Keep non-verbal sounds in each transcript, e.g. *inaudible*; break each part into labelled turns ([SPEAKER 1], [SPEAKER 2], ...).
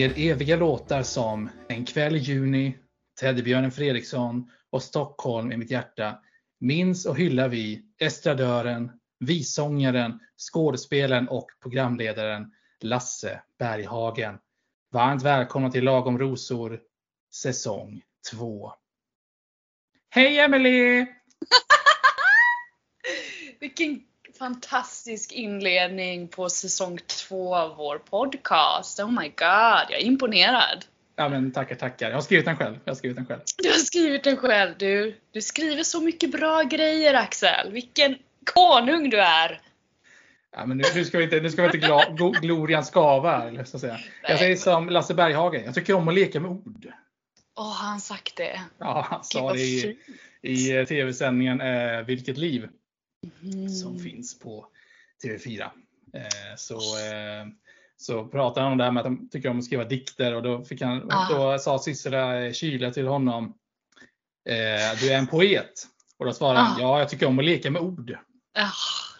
[SPEAKER 1] er eviga låtar som En kväll i juni, Teddybjörnen Fredriksson och Stockholm i mitt hjärta minns och hyllar vi estradören, vissångaren, skådespelaren och programledaren Lasse Berghagen. Varmt välkomna till Lagom Rosor säsong 2. Hej Emelie! *laughs*
[SPEAKER 2] Vilken fantastisk inledning på säsong två av vår podcast. Oh my god, jag är imponerad.
[SPEAKER 1] Ja men tackar tackar. Jag har skrivit den själv. Jag har skrivit den själv.
[SPEAKER 2] Du har skrivit den själv. Du, du skriver så mycket bra grejer Axel. Vilken konung du är!
[SPEAKER 1] Ja, men nu, nu ska vi inte, nu ska vi inte gla, go, glorian skava. Eller så att säga. Jag säger som Lasse Berghagen. Jag tycker om att leka med ord.
[SPEAKER 2] Åh, oh, har han sagt det?
[SPEAKER 1] Ja, han sa det i, i tv-sändningen eh, Vilket liv.
[SPEAKER 2] Mm.
[SPEAKER 1] Som finns på TV4. Eh, så, eh, så pratade han om det här med att han tycker om att skriva dikter och då, fick han,
[SPEAKER 2] Ah.
[SPEAKER 1] då sa Sissela Kyle till honom eh, Du är en poet. Och då svarade han
[SPEAKER 2] Ah.
[SPEAKER 1] Ja, jag tycker om att leka med ord.
[SPEAKER 2] Ah,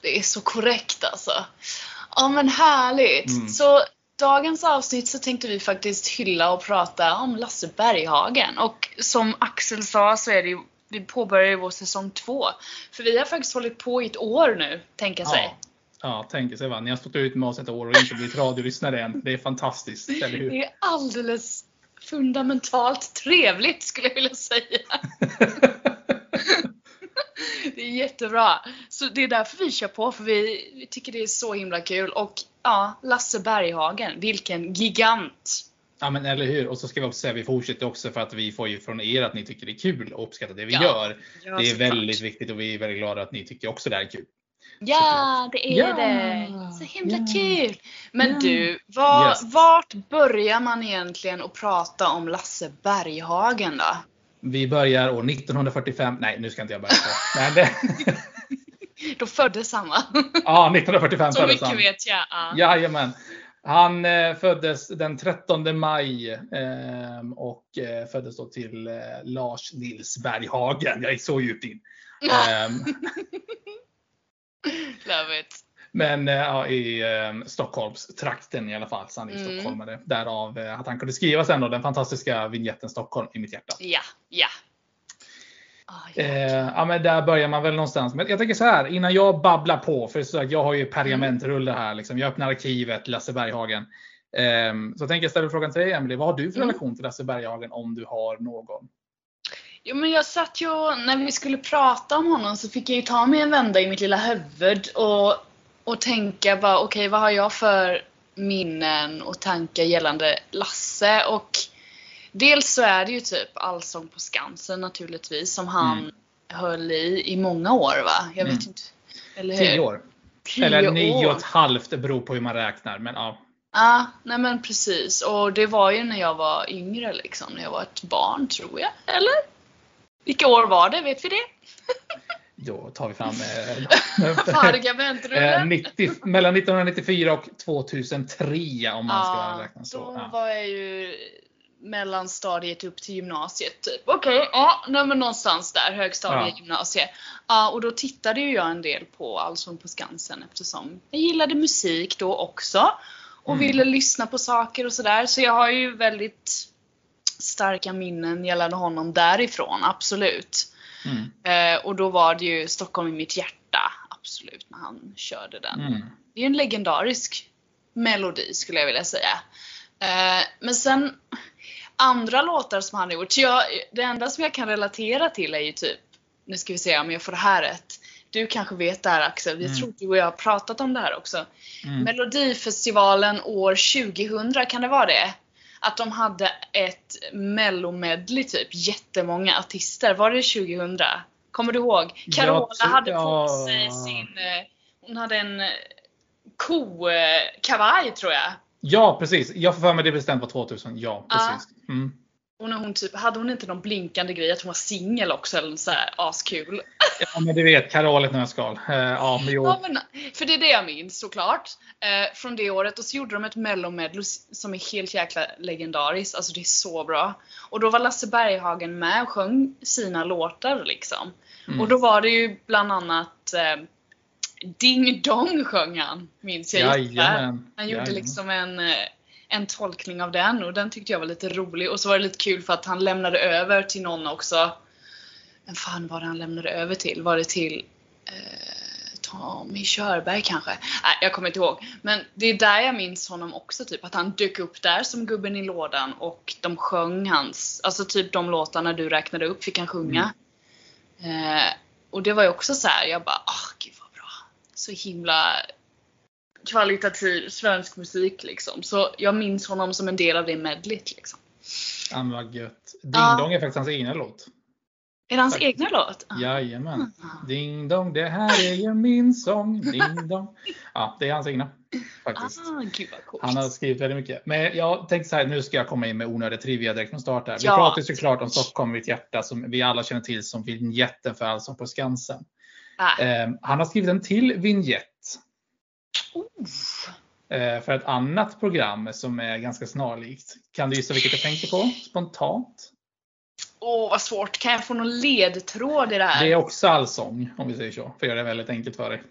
[SPEAKER 2] det är så korrekt alltså. Ja men härligt.
[SPEAKER 1] Mm.
[SPEAKER 2] Så dagens avsnitt så tänkte vi faktiskt hylla och prata om Lasse Berghagen. Och som Axel sa så är det ju, vi påbörjar ju vår säsong två. För vi har faktiskt hållit på i ett år nu, tänka sig.
[SPEAKER 1] Ja, ja tänker sig va. Ni har stått ut med oss ett år och inte blivit radiolyssnare än. Det är fantastiskt, eller hur?
[SPEAKER 2] Det är alldeles fundamentalt trevligt skulle jag vilja säga. *laughs* Det är jättebra. Så det är därför vi kör på, för vi, vi tycker det är så himla kul. Och ja, Lasse Berghagen, vilken gigant!
[SPEAKER 1] Ja men eller hur. Och så ska vi också säga, vi fortsätter också för att vi får ju från er att ni tycker det är kul och uppskattar det vi
[SPEAKER 2] Ja,
[SPEAKER 1] gör.
[SPEAKER 2] Ja,
[SPEAKER 1] Det är väldigt viktigt och vi är väldigt glada att ni tycker också det här är kul.
[SPEAKER 2] Ja, det är
[SPEAKER 1] Ja,
[SPEAKER 2] det! Så himla
[SPEAKER 1] ja.
[SPEAKER 2] kul! Men
[SPEAKER 1] Ja.
[SPEAKER 2] du, var,
[SPEAKER 1] Yes.
[SPEAKER 2] vart börjar man egentligen att prata om Lasse Berghagen då?
[SPEAKER 1] Vi börjar år 1945. Nej, nu ska inte jag börja. *laughs* Men det,
[SPEAKER 2] Då föddes han va?
[SPEAKER 1] ja, 1945
[SPEAKER 2] Så
[SPEAKER 1] föddes
[SPEAKER 2] mycket
[SPEAKER 1] han.
[SPEAKER 2] vet jag. Ja.
[SPEAKER 1] Jajamän. Han eh, föddes den 13 maj eh, och eh, föddes då till eh, Lars Nils Berghagen. Jag är så djupt in. Ehm, *laughs*
[SPEAKER 2] Love it.
[SPEAKER 1] Men ja, i eh, Stockholmstrakten i alla fall. Så han är
[SPEAKER 2] Mm.
[SPEAKER 1] stockholmare. Därav eh, att han kunde skriva sen då den fantastiska vignetten Stockholm i mitt hjärta.
[SPEAKER 2] Ja, ja. Ah.
[SPEAKER 1] Eh, ja men där börjar man väl någonstans. Men jag tänker så här innan jag babblar på. För så att jag har ju pergamentrulle här. Liksom. Jag öppnar arkivet Lasse Berghagen. Eh, så tänker jag ställa frågan till dig Emelie. Vad har du för
[SPEAKER 2] Mm.
[SPEAKER 1] relation till Lasse Berghagen om du har någon?
[SPEAKER 2] Jo men jag satt ju, när vi skulle prata om honom så fick jag ju ta mig en vända i mitt lilla huvud och, och tänka bara okej vad har jag för minnen och tankar gällande Lasse och dels så är det ju typ Allsång på Skansen naturligtvis som han
[SPEAKER 1] Mm.
[SPEAKER 2] höll i i många år va? Jag vet
[SPEAKER 1] Mm.
[SPEAKER 2] inte. Eller hur?
[SPEAKER 1] Tio år?
[SPEAKER 2] Tio
[SPEAKER 1] Eller nio och ett halvt. Det beror på hur man räknar. Men ja.
[SPEAKER 2] Ja, nej men precis. Och det var ju när jag var yngre liksom, när jag var ett barn tror jag. Eller? Vilka år var det? Vet vi det? *laughs*
[SPEAKER 1] Då tar vi fram *laughs* eh,
[SPEAKER 2] Pergamentrullen?
[SPEAKER 1] Eh, 90, mellan 1994 och 2003 om man ska räkna så.
[SPEAKER 2] då var jag ju mellanstadiet upp till gymnasiet typ. Okej, ja, nej men någonstans där, högstadiet,
[SPEAKER 1] Ja.
[SPEAKER 2] gymnasiet. Ja, och då tittade ju jag en del på Allsång på Skansen eftersom jag gillade musik då också. Och
[SPEAKER 1] Mm.
[SPEAKER 2] ville lyssna på saker och sådär. Så jag har ju väldigt starka minnen gällande honom därifrån, absolut.
[SPEAKER 1] Mm.
[SPEAKER 2] Eh, och då var det ju Stockholm i mitt hjärta, absolut, när han körde den.
[SPEAKER 1] Mm.
[SPEAKER 2] Det är en legendarisk melodi skulle jag vilja säga. Eh, men sen andra låtar som han har gjort. Jag, det enda som jag kan relatera till är ju typ, nu ska vi se om jag får det här rätt. Du kanske vet det här Axel, jag
[SPEAKER 1] Mm.
[SPEAKER 2] tror du och jag har pratat om det här också.
[SPEAKER 1] Mm.
[SPEAKER 2] Melodifestivalen år 2000, kan det vara det? Att de hade ett mellomedley typ, jättemånga artister. Var det 2000? Kommer du ihåg? Carola hade på sig sin, eh, hon hade en eh, ko-kavaj tror jag.
[SPEAKER 1] Ja precis, jag får för mig det bestämt var 2000. Ja precis. Mm.
[SPEAKER 2] Och när hon typ, hade hon inte någon blinkande grej att hon var singel också eller så här askul?
[SPEAKER 1] Ja men du vet, Carol ett nötskal. Eh, ja men.
[SPEAKER 2] Ja, men, för det är det jag minns såklart. Eh, från det året. Och så gjorde de ett mellomedley som är helt jäkla legendariskt. Alltså det är så bra. Och då var Lasse Berghagen med och sjöng sina låtar liksom.
[SPEAKER 1] Mm.
[SPEAKER 2] Och då var det ju bland annat eh, Ding Dong sjöng han, minns jag.
[SPEAKER 1] Jajamän.
[SPEAKER 2] Han gjorde
[SPEAKER 1] Jajamän.
[SPEAKER 2] liksom en, en tolkning av den och den tyckte jag var lite rolig. Och så var det lite kul för att han lämnade över till någon också. Vem fan var det han lämnade över till? Var det till eh, Tommy Körberg kanske? Nej, jag kommer inte ihåg. Men det är där jag minns honom också, typ att han dök upp där som gubben i lådan och de sjöng hans, alltså typ de låtarna du räknade upp fick han sjunga. Eh, och det var ju också så här, jag bara, ah gud vad bra. Så himla kvalitativ svensk musik liksom. Så jag minns honom som en del av det medlet liksom.
[SPEAKER 1] Ja, men vad gött. Ding
[SPEAKER 2] Ja.
[SPEAKER 1] Dong är faktiskt hans egna låt.
[SPEAKER 2] Är det hans
[SPEAKER 1] Tack.
[SPEAKER 2] egna låt? Ah.
[SPEAKER 1] Jajamän.
[SPEAKER 2] Ah.
[SPEAKER 1] Ding dong, det här är ju min sång. Ding dong. Ja, det är hans egna. Faktiskt.
[SPEAKER 2] Ah, gud vad coolt.
[SPEAKER 1] Han har skrivit väldigt mycket. Men jag tänkte så här, nu ska jag komma in med onödig trivia direkt från start här. Vi
[SPEAKER 2] Ja.
[SPEAKER 1] pratar såklart om Stockholm mitt hjärta som vi alla känner till som vignetten för Allsång på Skansen.
[SPEAKER 2] Ah.
[SPEAKER 1] Eh, han har skrivit en till vignett eh, för ett annat program som är ganska snarlikt. Kan du gissa vilket jag tänker på spontant?
[SPEAKER 2] Åh vad svårt. Kan jag få någon ledtråd i det här?
[SPEAKER 1] Det är också allsång om vi säger så. För att göra det väldigt enkelt för dig.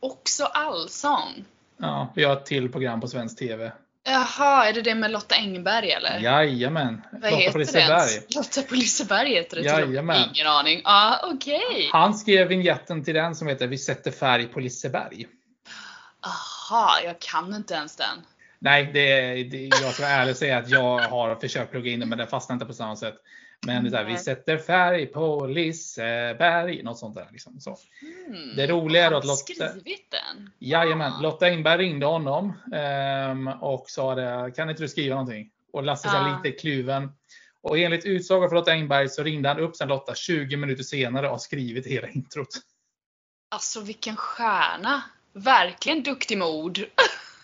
[SPEAKER 2] Också allsång?
[SPEAKER 1] Ja, vi har ett till program på svensk TV.
[SPEAKER 2] Jaha, är det det med Lotta Engberg eller?
[SPEAKER 1] Jajamän.
[SPEAKER 2] Vad
[SPEAKER 1] Lotta på Liseberg.
[SPEAKER 2] Lotta på Liseberg heter det.
[SPEAKER 1] Jajamän.
[SPEAKER 2] Ingen aning. Ja, okej.
[SPEAKER 1] Han skrev vignetten till den som heter Vi sätter färg på Liseberg.
[SPEAKER 2] Aha, jag kan inte ens den.
[SPEAKER 1] Nej, det det, jag ska och säga att jag har försökt plugga in det men den fastnar inte på samma sätt. Men här, vi sätter färg på Liseberg. Något sånt där. Liksom, så.
[SPEAKER 2] Hmm.
[SPEAKER 1] Det roliga är att Lotta,
[SPEAKER 2] skrivit den?
[SPEAKER 1] jajamän,
[SPEAKER 2] Ah.
[SPEAKER 1] Lotta Engberg ringde honom ehm, och sa det, kan inte du skriva någonting? Och Lasse
[SPEAKER 2] Ah.
[SPEAKER 1] lite kluven. Och enligt utsago från Lotta Engberg så ringde han upp sen Lotta 20 minuter senare och har skrivit hela introt.
[SPEAKER 2] Alltså vilken stjärna. Verkligen duktig med ord.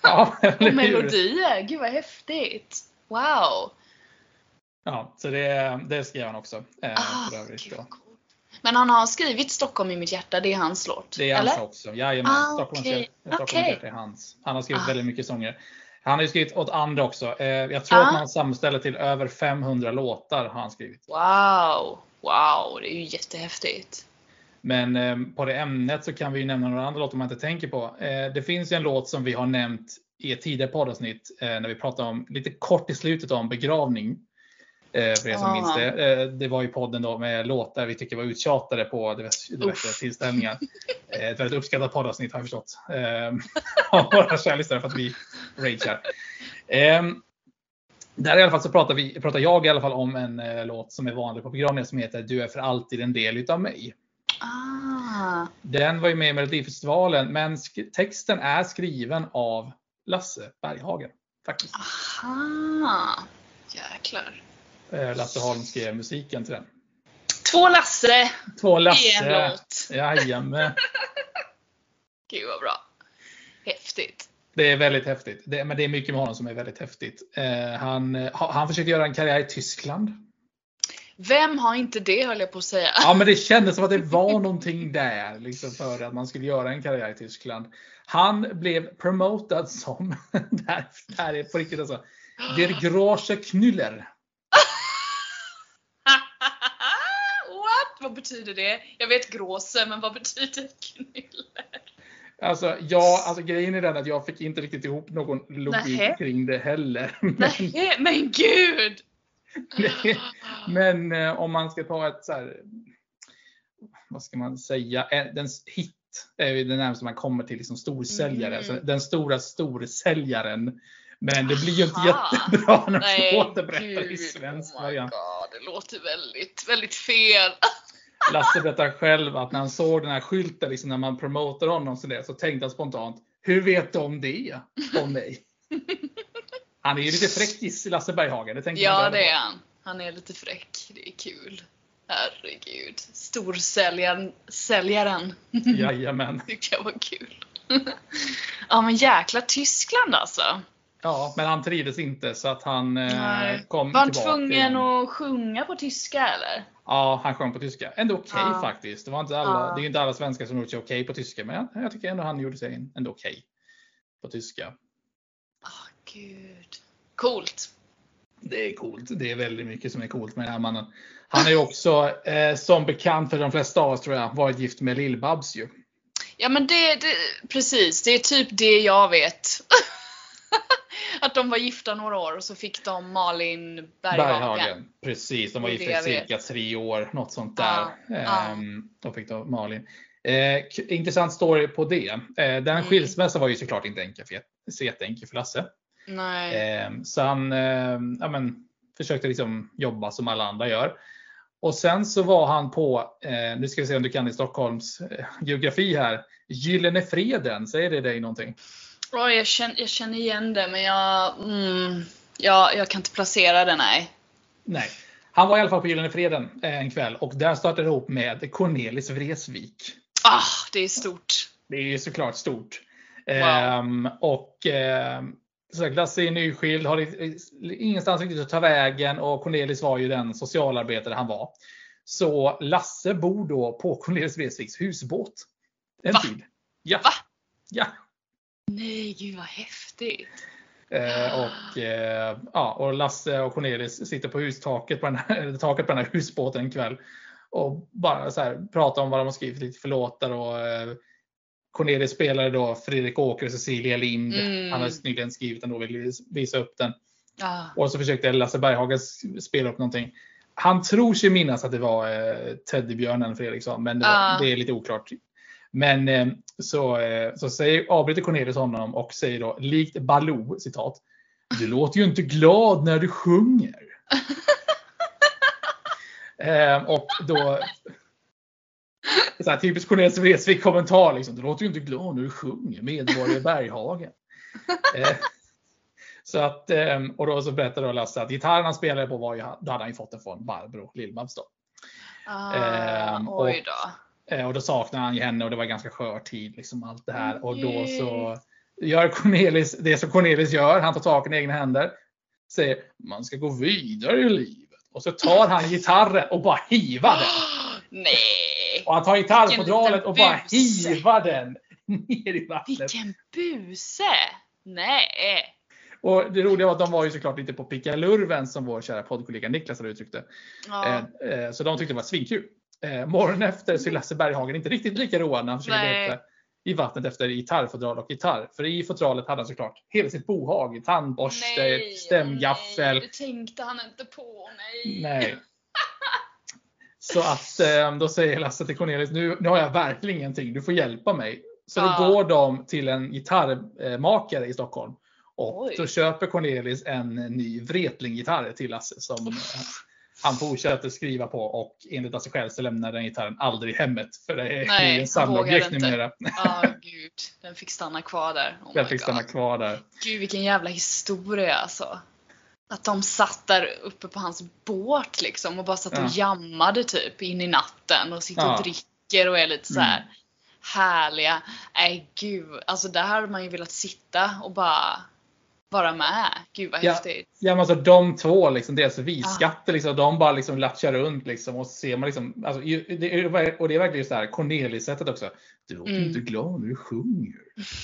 [SPEAKER 1] Ja, *laughs*
[SPEAKER 2] Och melodier. Gud vad häftigt. Wow.
[SPEAKER 1] Ja, så det, det skrev han också. Eh,
[SPEAKER 2] Ah,
[SPEAKER 1] för övrigt
[SPEAKER 2] coolt. Men han har skrivit Stockholm i mitt hjärta, det är hans låt?
[SPEAKER 1] Det är hans
[SPEAKER 2] eller?
[SPEAKER 1] också. Jajamän.
[SPEAKER 2] Ah,
[SPEAKER 1] Stockholms
[SPEAKER 2] okej.
[SPEAKER 1] hjärta- Stockholms
[SPEAKER 2] Okej.
[SPEAKER 1] hjärta är hans. Han har skrivit
[SPEAKER 2] Ah.
[SPEAKER 1] väldigt mycket sånger. Han har ju skrivit åt andra också. Eh, jag tror
[SPEAKER 2] Ah.
[SPEAKER 1] att man sammanställer till över 500 låtar har han skrivit.
[SPEAKER 2] Wow. Wow, det är ju jättehäftigt.
[SPEAKER 1] Men eh, på det ämnet så kan vi ju nämna några andra låtar man inte tänker på. Eh, det finns ju en låt som vi har nämnt i ett tidigare poddavsnitt eh, när vi pratade om, lite kort i slutet om begravning. Eh, för er som
[SPEAKER 2] Ah.
[SPEAKER 1] minns det. Eh, det var ju podden då med låtar vi tycker var uttjatade på diverse, diverse tillställningar. Eh, ett väldigt uppskattat poddavsnitt har jag förstått. *laughs* Av våra kära lyssnare för att vi ragear. Eh, där i alla fall så pratar, vi, pratar jag i alla fall om en låt som är vanlig på begravningar som heter Du är för alltid en del utav mig.
[SPEAKER 2] Ah.
[SPEAKER 1] Den var ju med i Melodifestivalen, men texten är skriven av Lasse Berghagen. Faktiskt.
[SPEAKER 2] Aha. Jäklar.
[SPEAKER 1] Eh, Lasse Holm skrev musiken till den.
[SPEAKER 2] Två Lasse
[SPEAKER 1] Två
[SPEAKER 2] i en
[SPEAKER 1] Lasse.
[SPEAKER 2] låt.
[SPEAKER 1] Jajamän. *laughs*
[SPEAKER 2] Gud vad bra. Häftigt.
[SPEAKER 1] Det är väldigt häftigt. Det, men det är mycket med honom som är väldigt häftigt. Eh, han, eh, ha- han försökte göra en karriär i Tyskland.
[SPEAKER 2] Vem har inte det höll jag på att säga.
[SPEAKER 1] Ja, men det *laughs* kändes som att det var någonting där liksom, för att man skulle göra en karriär i Tyskland. Han blev promotad som, *laughs* där, där är på riktigt alltså, Der Große Knüller. *laughs*
[SPEAKER 2] What? Vad betyder det? Jag vet gråse, men vad betyder knuller?
[SPEAKER 1] Alltså, ja, alltså grejen är den att jag fick inte riktigt ihop någon logik
[SPEAKER 2] Nähä.
[SPEAKER 1] kring det heller. Men,
[SPEAKER 2] Nej, men gud! *laughs*
[SPEAKER 1] men eh, om man ska ta ett så här, vad ska man säga, En- den hit är ju det närmaste man kommer till liksom storsäljare.
[SPEAKER 2] Mm.
[SPEAKER 1] Så den stora storsäljaren. Men det blir ju inte
[SPEAKER 2] Aha.
[SPEAKER 1] jättebra när de återberättar i
[SPEAKER 2] gud.
[SPEAKER 1] svensk
[SPEAKER 2] oh
[SPEAKER 1] variant.
[SPEAKER 2] God, det låter väldigt, väldigt fel. *laughs*
[SPEAKER 1] Lasse berättar själv att när han såg den här skylten, liksom när man promotar honom så, där, så tänkte han spontant, hur vet de det om mig? *laughs* Han är ju lite fräckis, Lasse Berghagen. Det tänker
[SPEAKER 2] Ja, det är han. Han är lite fräck. Det är kul. Herregud. Storsäljaren. Säljaren. *laughs*
[SPEAKER 1] Jajamän.
[SPEAKER 2] Tycker jag var kul. *laughs* ja men jäkla Tyskland alltså.
[SPEAKER 1] Ja, men han trivdes inte så att han eh, kom
[SPEAKER 2] Var han tvungen att sjunga på tyska eller?
[SPEAKER 1] Ja, han sjöng på tyska. Ändå okej
[SPEAKER 2] Ja.
[SPEAKER 1] faktiskt. Det, var inte alla,
[SPEAKER 2] Ja.
[SPEAKER 1] det är ju inte alla svenskar som gjort sig okej på tyska, men jag, tycker ändå han gjorde sig ändå okej på tyska.
[SPEAKER 2] Gud. Coolt.
[SPEAKER 1] Det är coolt. Det är väldigt mycket som är coolt med den här mannen. Han är ju också, eh, som bekant för de flesta av oss tror jag, varit gift med Lill-Babs ju.
[SPEAKER 2] Ja men det, det, precis, det är typ det jag vet. *laughs* Att de var gifta några år och så fick de Malin Berghagen.
[SPEAKER 1] Precis, de var
[SPEAKER 2] Det
[SPEAKER 1] gifta i cirka tre år, något sånt där.
[SPEAKER 2] Ja.
[SPEAKER 1] Ehm, Då fick de Malin. Eh, intressant story på det. Eh, den
[SPEAKER 2] Mm.
[SPEAKER 1] skilsmässan var ju såklart inte enkel för, så jätteenkel för Lasse. Ehm, så han eh, ja, men, försökte liksom jobba som alla andra gör. Och sen så var han på, eh, nu ska vi se om du kan i Stockholms eh, geografi här, Gyllene Freden, säger det dig någonting?
[SPEAKER 2] Oj, jag, känner, jag känner igen det men jag, mm, jag, jag kan inte placera det nej.
[SPEAKER 1] Nej. Han var i alla fall på Gyllene Freden eh, en kväll och där startade det ihop med Cornelis Vreeswijk.
[SPEAKER 2] Ah, det är stort.
[SPEAKER 1] Det är såklart stort.
[SPEAKER 2] Wow.
[SPEAKER 1] Ehm, och ehm, Lasse är nyskild, har i- ingenstans riktigt att ta vägen och Cornelis var ju den socialarbetare han var. Så Lasse bor då på Cornelis Vreeswijks husbåt. En
[SPEAKER 2] Va?
[SPEAKER 1] tid. Ja.
[SPEAKER 2] Va?
[SPEAKER 1] Ja.
[SPEAKER 2] Nej, gud vad häftigt.
[SPEAKER 1] Eh, och, eh, ja, och Lasse och Cornelis sitter på hustaket på den här, taket på den här husbåten en kväll. Och bara så här, pratar om vad de har skrivit lite för låtar. Och, eh, Cornelis spelade då Fredrik Åker och Cecilia Lind.
[SPEAKER 2] Mm.
[SPEAKER 1] Han har nyligen skrivit den och vill visa upp den.
[SPEAKER 2] Ah.
[SPEAKER 1] Och så försökte Lasse Berghagen spela upp någonting. Han tror sig minnas att det var eh, Teddybjörnen Fredriksson, men det, var,
[SPEAKER 2] Ah.
[SPEAKER 1] det är lite oklart. Men eh, så, eh, så säger, avbryter Cornelius honom och säger då likt Baloo, citat. Du låter ju inte glad när du sjunger. *laughs* eh, och då så här, typiskt Cornelis Vreeswijk kommentar liksom. Du låter ju inte glad när du sjunger, medborgare Berghagen. *laughs* Eh, så att, eh, och då så berättar då Lasse att gitarren han spelade på var ju, då hade han ju fått den från Barbro Lill-Babs.
[SPEAKER 2] Ah,
[SPEAKER 1] Ehm, och-. Eh, Och då saknade han ju henne och det var ganska skör tid. Liksom, allt det här. Och då så gör Cornelis det som Cornelis gör. Han tar saken i egna händer. Säger man ska gå vidare i livet. Och så tar han gitarren och bara hivar den. *gasps*
[SPEAKER 2] Nej!
[SPEAKER 1] Och han tar gitarrfodralet och bara
[SPEAKER 2] buse.
[SPEAKER 1] hivar den ner i vattnet.
[SPEAKER 2] Vilken buse! Nej!
[SPEAKER 1] Och det roliga var att de var ju såklart lite på pickalurven som vår kära poddkollega Niklas hade uttryckt det.
[SPEAKER 2] Ja.
[SPEAKER 1] Eh, eh, Så de tyckte det var svinkul. Eh, Morgonen efter så är Lasse Berghagen inte riktigt lika road när han försöker leta i vattnet efter gitarrfodral och gitarr. För i fodralet hade han såklart hela sitt bohag. Tandborste,
[SPEAKER 2] Nej,
[SPEAKER 1] stämgaffel.
[SPEAKER 2] nej, det tänkte han inte på. Nej.
[SPEAKER 1] Nej. Så att eh, då säger Lasse till Cornelis, nu, nu har jag verkligen ingenting, du får hjälpa mig. Så då går de till en gitarrmakare i Stockholm. Och
[SPEAKER 2] Oj.
[SPEAKER 1] då köper Cornelis en ny Wretling-gitarr till Lasse som eh, han fortsätter skriva på och enligt Lasse själv så lämnar den gitarren aldrig hemmet. För det är
[SPEAKER 2] Nej,
[SPEAKER 1] en samlarobjekt numera.
[SPEAKER 2] Ja, gud. Den fick stanna kvar där. Oh
[SPEAKER 1] Den fick stanna
[SPEAKER 2] God.
[SPEAKER 1] kvar där.
[SPEAKER 2] Gud vilken jävla historia alltså. Att de satt där uppe på hans båt liksom och bara satt
[SPEAKER 1] Ja.
[SPEAKER 2] och jammade typ in i natten och sitter
[SPEAKER 1] Ja.
[SPEAKER 2] och dricker och är lite så här
[SPEAKER 1] Mm.
[SPEAKER 2] härliga. Nej gud, alltså där hade man ju velat sitta och bara vara med. Gud vad
[SPEAKER 1] Ja.
[SPEAKER 2] häftigt.
[SPEAKER 1] Ja, men alltså de två, liksom, deras visskatter, liksom, de bara liksom latchar runt liksom, och ser man liksom, alltså, det är, och det är verkligen så här Cornelis-sättet också. Du låter
[SPEAKER 2] Mm.
[SPEAKER 1] inte glad när du sjunger.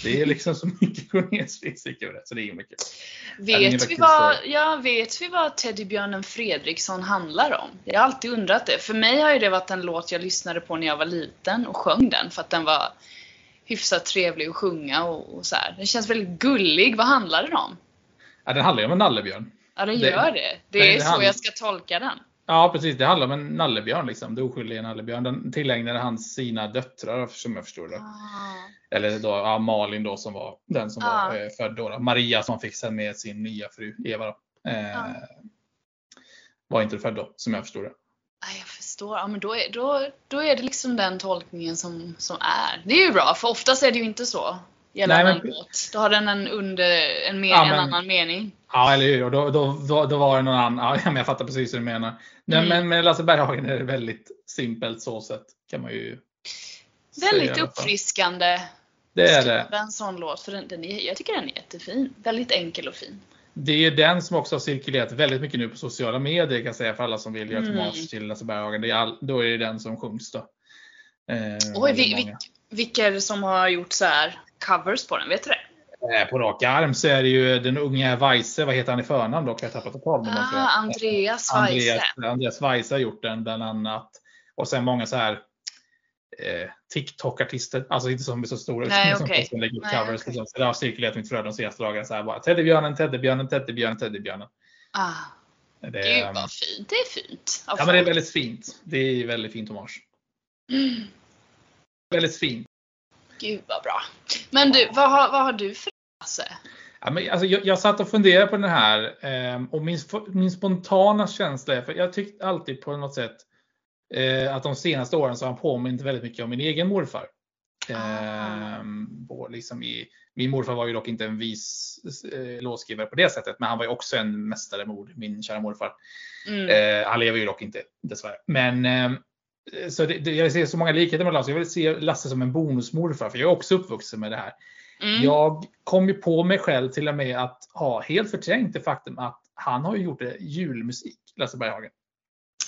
[SPEAKER 1] Det är liksom så mycket *laughs* Cornelis fysik över det, så det är det ingen
[SPEAKER 2] Vet vi, vad, ja, vet vi vad Teddybjörnen Fredriksson handlar om? Jag har alltid undrat det. För mig har ju det varit en låt jag lyssnade på när jag var liten och sjöng den för att den var hyfsat trevlig att sjunga och, och så här. Den känns väldigt gullig. Vad handlar den om?
[SPEAKER 1] Ja, den handlar ju om en nallebjörn.
[SPEAKER 2] Ja, den
[SPEAKER 1] Det-
[SPEAKER 2] gör det. Det
[SPEAKER 1] Nej,
[SPEAKER 2] är
[SPEAKER 1] det
[SPEAKER 2] så
[SPEAKER 1] handlar-
[SPEAKER 2] jag ska tolka den.
[SPEAKER 1] Ja, precis. Det handlar om en nallebjörn, liksom. det oskyldiga nallebjörn. Den tillägnade han sina döttrar, som jag förstår det.
[SPEAKER 2] Ah.
[SPEAKER 1] Eller då, ja, Malin då som var den som
[SPEAKER 2] Ja.
[SPEAKER 1] var eh, född då, då. Maria som fick sen med sin nya fru Eva. Då. Eh,
[SPEAKER 2] Ja.
[SPEAKER 1] Var inte född då, som jag förstod det.
[SPEAKER 2] Nej, jag förstår. Ja, men då är, då, då är det liksom den tolkningen som, som är. Det är ju bra, för oftast är det ju inte så. Gällande
[SPEAKER 1] Nej,
[SPEAKER 2] en
[SPEAKER 1] men-
[SPEAKER 2] låt. Då har den en, under, en, mer,
[SPEAKER 1] Ja,
[SPEAKER 2] en
[SPEAKER 1] men-
[SPEAKER 2] annan mening.
[SPEAKER 1] Ja, eller hur. Och då, då, då, då var det någon annan. Ja, *laughs* jag fattar precis hur du menar. Nej,
[SPEAKER 2] Mm.
[SPEAKER 1] Men med Lasse Berghagen är det väldigt simpelt så sett. Kan man ju säga
[SPEAKER 2] Väldigt
[SPEAKER 1] fall.
[SPEAKER 2] uppfriskande.
[SPEAKER 1] Det är det.
[SPEAKER 2] En sån låt, för den, den är, jag tycker den är jättefin. Väldigt enkel och fin.
[SPEAKER 1] Det är ju den som också har cirkulerat väldigt mycket nu på sociala medier kan jag säga för alla som vill göra
[SPEAKER 2] Mm.
[SPEAKER 1] hommage till Lasse Berghagen. Det är all, då är det den som sjungs då. Eh,
[SPEAKER 2] Oj, vi, vi, vilka är det som har gjort så här covers på den? Vet du det?
[SPEAKER 1] Eh, På rak arm så är det ju den unga Weise, vad heter han i förnamn? Kan jag tappa totalt
[SPEAKER 2] Ah, Andreas Weise.
[SPEAKER 1] Andreas, Weise har gjort den bland annat. Och sen många så här eh, TikTok-artister. Alltså inte som är så stora.
[SPEAKER 2] Nej,
[SPEAKER 1] som
[SPEAKER 2] okej.
[SPEAKER 1] som lägger upp
[SPEAKER 2] Nej,
[SPEAKER 1] covers. liksom. Så det har cirkulerat mitt flöde de senaste dagarna. Så här bara, Teddybjörnen, Teddybjörnen, Teddybjörnen, Teddybjörnen.
[SPEAKER 2] Ah,
[SPEAKER 1] Det,
[SPEAKER 2] gud vad fint. Det är fint.
[SPEAKER 1] ja, men det är väldigt fint. Det är väldigt fint hommage.
[SPEAKER 2] Mm,
[SPEAKER 1] Väldigt fint.
[SPEAKER 2] Gud vad bra. Men du, vad har, vad har du för Lasse?
[SPEAKER 1] Ja, men, alltså, jag, jag satt och funderade på den här ehm, och min, min spontana känsla är, för jag tyckte alltid på något sätt eh, att de senaste åren så har han påmint väldigt mycket om min egen morfar.
[SPEAKER 2] Ah.
[SPEAKER 1] Ehm, liksom i, min morfar var ju dock inte en vis eh, låtskrivare på det sättet, men han var ju också en mästaremord, min kära morfar.
[SPEAKER 2] Mm.
[SPEAKER 1] Eh, han lever ju dock inte dessvärre. Men ehm, så det, det, jag ser så många likheter med Lasse. Jag vill se Lasse som en bonusmorfar, för jag är också uppvuxen med det här.
[SPEAKER 2] Mm.
[SPEAKER 1] Jag kom ju på mig själv till och med att ha helt förträngt det faktum att han har ju gjort julmusik, Lasse Berghagen.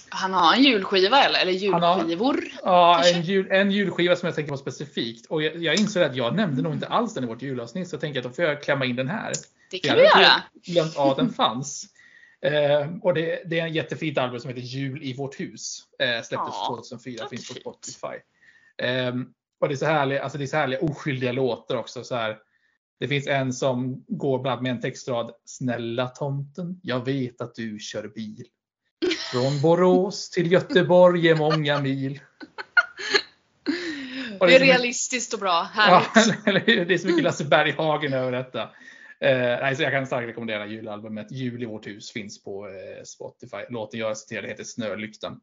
[SPEAKER 2] Han har en julskiva eller? Eller
[SPEAKER 1] Han har-
[SPEAKER 2] julskivor?
[SPEAKER 1] Ja, en, jul, en julskiva som jag tänker på specifikt. Och jag, jag insåg att jag nämnde nog inte alls den i vårt julavsnitt, så jag tänker att då får jag klämma in den här.
[SPEAKER 2] Det
[SPEAKER 1] Jag
[SPEAKER 2] kan
[SPEAKER 1] hade
[SPEAKER 2] göra.
[SPEAKER 1] glömt av att den fanns. Eh, och det, det är en jättefint album som heter Jul i vårt hus. Eh, släpptes
[SPEAKER 2] Ja,
[SPEAKER 1] 2004, finns på. Spotify. Eh, och det är så härliga, alltså det är så härliga oskyldiga låtar också. Så här. Det finns en som går bland med en textrad. Snälla tomten, jag vet att du kör bil. Från Borås till Göteborg är många mil. *laughs* Och
[SPEAKER 2] Det är realistiskt och bra.
[SPEAKER 1] Ja, *laughs*
[SPEAKER 2] Härligt.
[SPEAKER 1] hur? Det är så mycket Lasse Berghagen över detta. Eh, nej, så jag kan starkt rekommendera julalbumet. Jul i vårt hus finns på eh, Spotify. Låten jag citerar heter Snölyktan.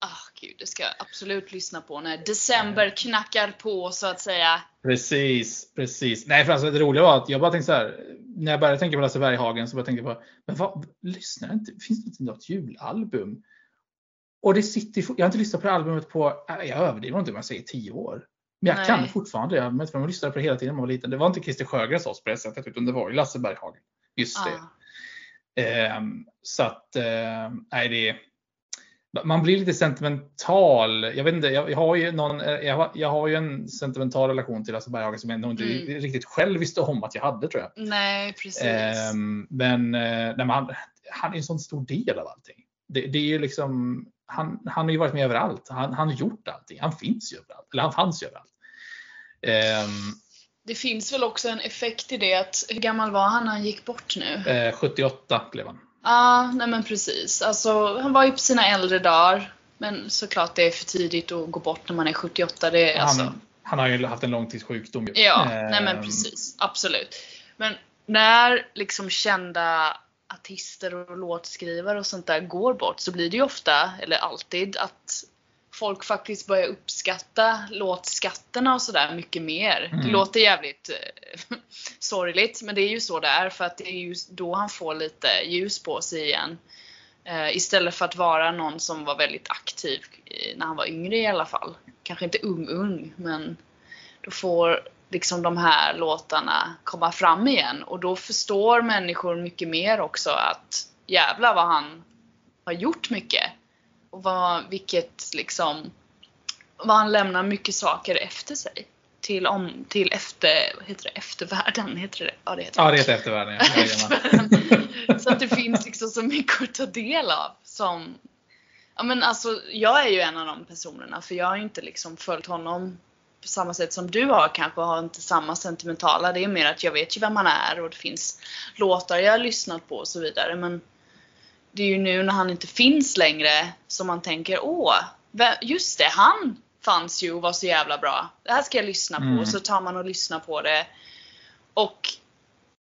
[SPEAKER 2] Ah, gud, det ska jag absolut lyssna på när december knackar på så att säga.
[SPEAKER 1] Precis, precis. Nej, för alltså det roliga var att jag bara tänkte så här. När jag började tänka på Lasse Berghagen så började jag tänka på, men vad, lyssnar jag inte? Finns det inte något julalbum? Och det sitter, jag har inte lyssnat på det albumet på, jag överdriver inte om jag säger 10 år. Men jag
[SPEAKER 2] Nej.
[SPEAKER 1] kan fortfarande, jag vet, man lyssnade på det hela tiden när man var liten. Det var inte Christer Sjögrens oss på det sättet, utan det var ju Lasse Berghagen. Just det.
[SPEAKER 2] Ah.
[SPEAKER 1] Ehm, så att, ehm, nej det man blir lite sentimental. Jag vet inte, jag, jag har ju någon, eh, jag har, jag har ju en sentimental relation till Lasse Berghagen som jag nog inte
[SPEAKER 2] Mm.
[SPEAKER 1] riktigt själv visste om att jag hade tror jag.
[SPEAKER 2] Nej, precis.
[SPEAKER 1] Ehm, men eh, nej, men han, han är en sån stor del av allting. Det, det är ju liksom, han, han har ju varit med överallt. Han, han har gjort allting. Han finns ju överallt. Eller han fanns ju överallt. Ehm,
[SPEAKER 2] Det finns väl också en effekt i det att, hur gammal var han när han gick bort nu?
[SPEAKER 1] eh, 78 blev han.
[SPEAKER 2] Ja, nej men precis. Alltså, han var ju på sina äldre dagar. Men såklart det är för tidigt att gå bort när man är 78. Det är alltså...
[SPEAKER 1] Han, han har ju haft en långtidssjukdom. ju.
[SPEAKER 2] Ja, nej men precis. Absolut. Men när liksom kända artister och låtskrivare och sånt där går bort så blir det ju ofta, eller alltid, att folk faktiskt börjar uppskatta låtskatterna och sådär mycket mer. Det
[SPEAKER 1] Mm.
[SPEAKER 2] låter jävligt eh, *laughs* sorgligt, men det är ju så det är för att det är ju då han får lite ljus på sig igen. Eh, istället för att vara någon som var väldigt aktiv när han var yngre i alla fall. Kanske inte ung-ung, men då får liksom de här låtarna komma fram igen och då förstår människor mycket mer också att jävla vad han har gjort mycket. Och vad, vilket liksom, vad han lämnar mycket saker efter sig. Till, om, till efter, heter det, eftervärlden, heter det Ja det heter
[SPEAKER 1] Ja, det heter eftervärlden. Ja.
[SPEAKER 2] Eftervärlden. så att det finns liksom så mycket att ta del av som Ja men alltså jag är ju en av de personerna för jag har ju inte liksom följt honom på samma sätt som du har kanske har inte samma sentimentala. Det är mer att jag vet ju vem han är och det finns låtar jag har lyssnat på och så vidare. Men det är ju nu när han inte finns längre som man tänker åh, just det, han fanns ju och var så jävla bra. Det här ska jag lyssna på.
[SPEAKER 1] Mm.
[SPEAKER 2] Så tar man och lyssnar på det. Och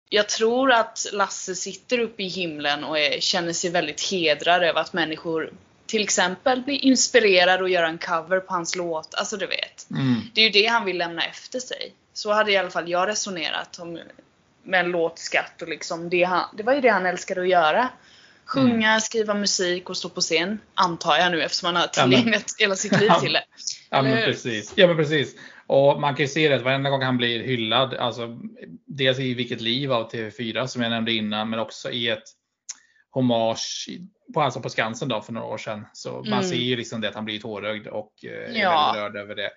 [SPEAKER 2] jag tror att Lasse sitter uppe i himlen och är, känner sig väldigt hedrad över att människor till exempel blir inspirerade och gör en cover på hans låt. Alltså du vet.
[SPEAKER 1] Mm.
[SPEAKER 2] Det är ju det han vill lämna efter sig. Så hade i alla fall jag resonerat om, med en låtskatt och liksom det, han, det var ju det han älskade att göra. Sjunga, skriva musik och stå på scen. Antar jag nu eftersom han har
[SPEAKER 1] Ja, men-
[SPEAKER 2] tillgängligt hela sitt liv till det.
[SPEAKER 1] Ja men precis. Ja men precis. Och man kan ju se det att varenda gång han blir hyllad, alltså dels i Vilket liv av TV4 som jag nämnde innan, men också i ett hommage på, alltså på Skansen då för några år sedan. Så man
[SPEAKER 2] Mm.
[SPEAKER 1] ser ju liksom det att han blir tårögd och eh, är
[SPEAKER 2] Ja.
[SPEAKER 1] väldigt rörd över det.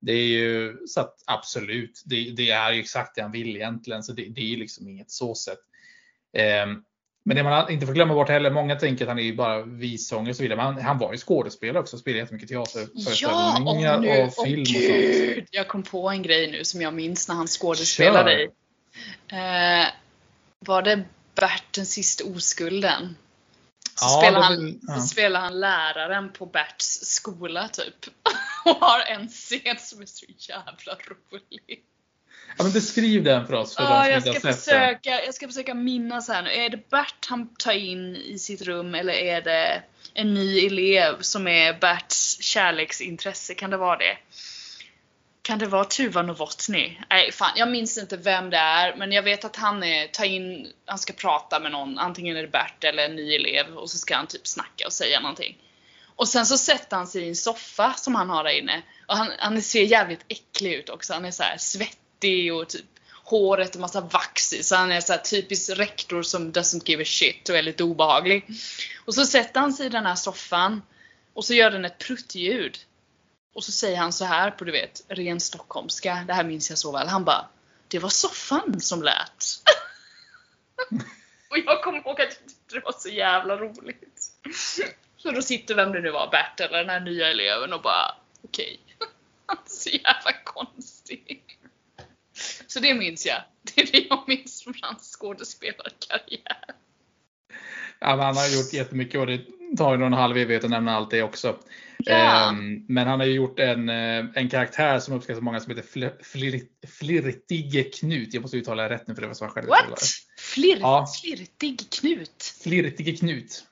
[SPEAKER 1] Det är ju så att absolut, det, det är ju exakt det han vill egentligen. Så det, det är ju liksom inget så sätt. Ehm, Men det man inte får glömma bort heller, många tänker att han är ju bara vissångare och så vidare. Men han, han var ju skådespelare också, spelade jättemycket
[SPEAKER 2] Ja,
[SPEAKER 1] teaterföreställningar
[SPEAKER 2] och, nu,
[SPEAKER 1] och film och sånt.
[SPEAKER 2] gud, jag kom på en grej nu som jag minns när han skådespelade
[SPEAKER 1] Kör.
[SPEAKER 2] i. Eh, var det Bert den sista oskulden? Så
[SPEAKER 1] Ja,
[SPEAKER 2] spelar, han,
[SPEAKER 1] vill- ja.
[SPEAKER 2] spelar han läraren på Berts skola typ. *laughs* Och har en scen som är så jävla rolig.
[SPEAKER 1] Ja, men beskriv den för oss, för
[SPEAKER 2] Ja, jag ska,
[SPEAKER 1] den.
[SPEAKER 2] försöka, jag ska försöka minnas här nu. Är det Bert han tar in i sitt rum eller är det en ny elev som är Berts kärleksintresse? Kan det vara det? Kan det vara Tuva Novotny? Nej, fan, jag minns inte vem det är, men jag vet att han är, tar in, han ska prata med någon, antingen är det Bert eller en ny elev och så ska han typ snacka och säga någonting. Och sen så sätter han sig i en soffa som han har där inne. Och han, han ser jävligt äcklig ut också. Han är så här svettig och typ håret och massa vax i. Så han är så här typisk rektor som doesn't give a shit och är lite obehaglig. Och så sätter han sig i den här soffan och så gör den ett pruttljud. Och så säger han så här på du vet, ren stockholmska. Det här minns jag så väl. Han bara Det var soffan som lät. *laughs* och jag kommer ihåg att det var så jävla roligt. *laughs* Så då sitter vem det nu var, Bert eller den här nya eleven och bara okej. Han *laughs* är så jävla konstig. Så det minns jag. Det är det jag minns från hans skådespelarkarriär.
[SPEAKER 1] Ja, men han har gjort jättemycket och det tar ju någon halv evighet att nämna allt det också.
[SPEAKER 2] Ja.
[SPEAKER 1] Ehm, men han har ju gjort en, eh, en karaktär som uppskattas av många som heter Flir- Flir- Flirtige Knut. Jag måste uttala det rätt nu för det var så jag själv
[SPEAKER 2] What? Flir,
[SPEAKER 1] Ja.
[SPEAKER 2] Flirtig Knut?
[SPEAKER 1] Flirtige Knut.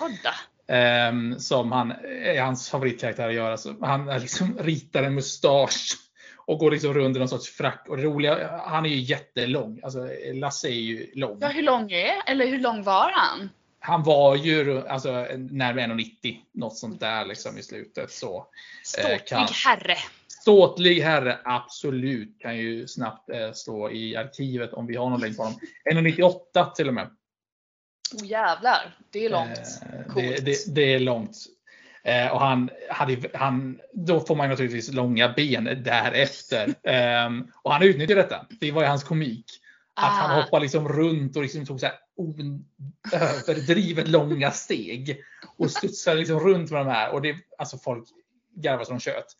[SPEAKER 2] Jaha då.
[SPEAKER 1] Ehm, som han är hans favoritkaraktär att göra. Så han är liksom ritar en mustasch och går liksom runt i någon sorts frack. Och det roliga, han är ju jättelång. Alltså Lasse är ju lång.
[SPEAKER 2] Ja, hur lång är, eller hur lång var han?
[SPEAKER 1] Han var ju alltså, närmare 1,90 något sånt där liksom i slutet. Så.
[SPEAKER 2] Ståtlig
[SPEAKER 1] kan-
[SPEAKER 2] herre.
[SPEAKER 1] Ståtlig herre, absolut. Kan ju snabbt eh, stå i arkivet om vi har någon länk på honom. 1,98 till och med.
[SPEAKER 2] Oh jävlar, det är långt.
[SPEAKER 1] Eh, det, det, det är långt. Eh, och han hade, han, då får man naturligtvis långa ben därefter. *laughs* Ehm, och han utnyttjar detta. Det var ju hans komik. Att han
[SPEAKER 2] Ah.
[SPEAKER 1] hoppar liksom runt och liksom tog så *laughs* överdrivet långa steg. Och studsade liksom runt med de här. Och det, alltså folk garvar som kött.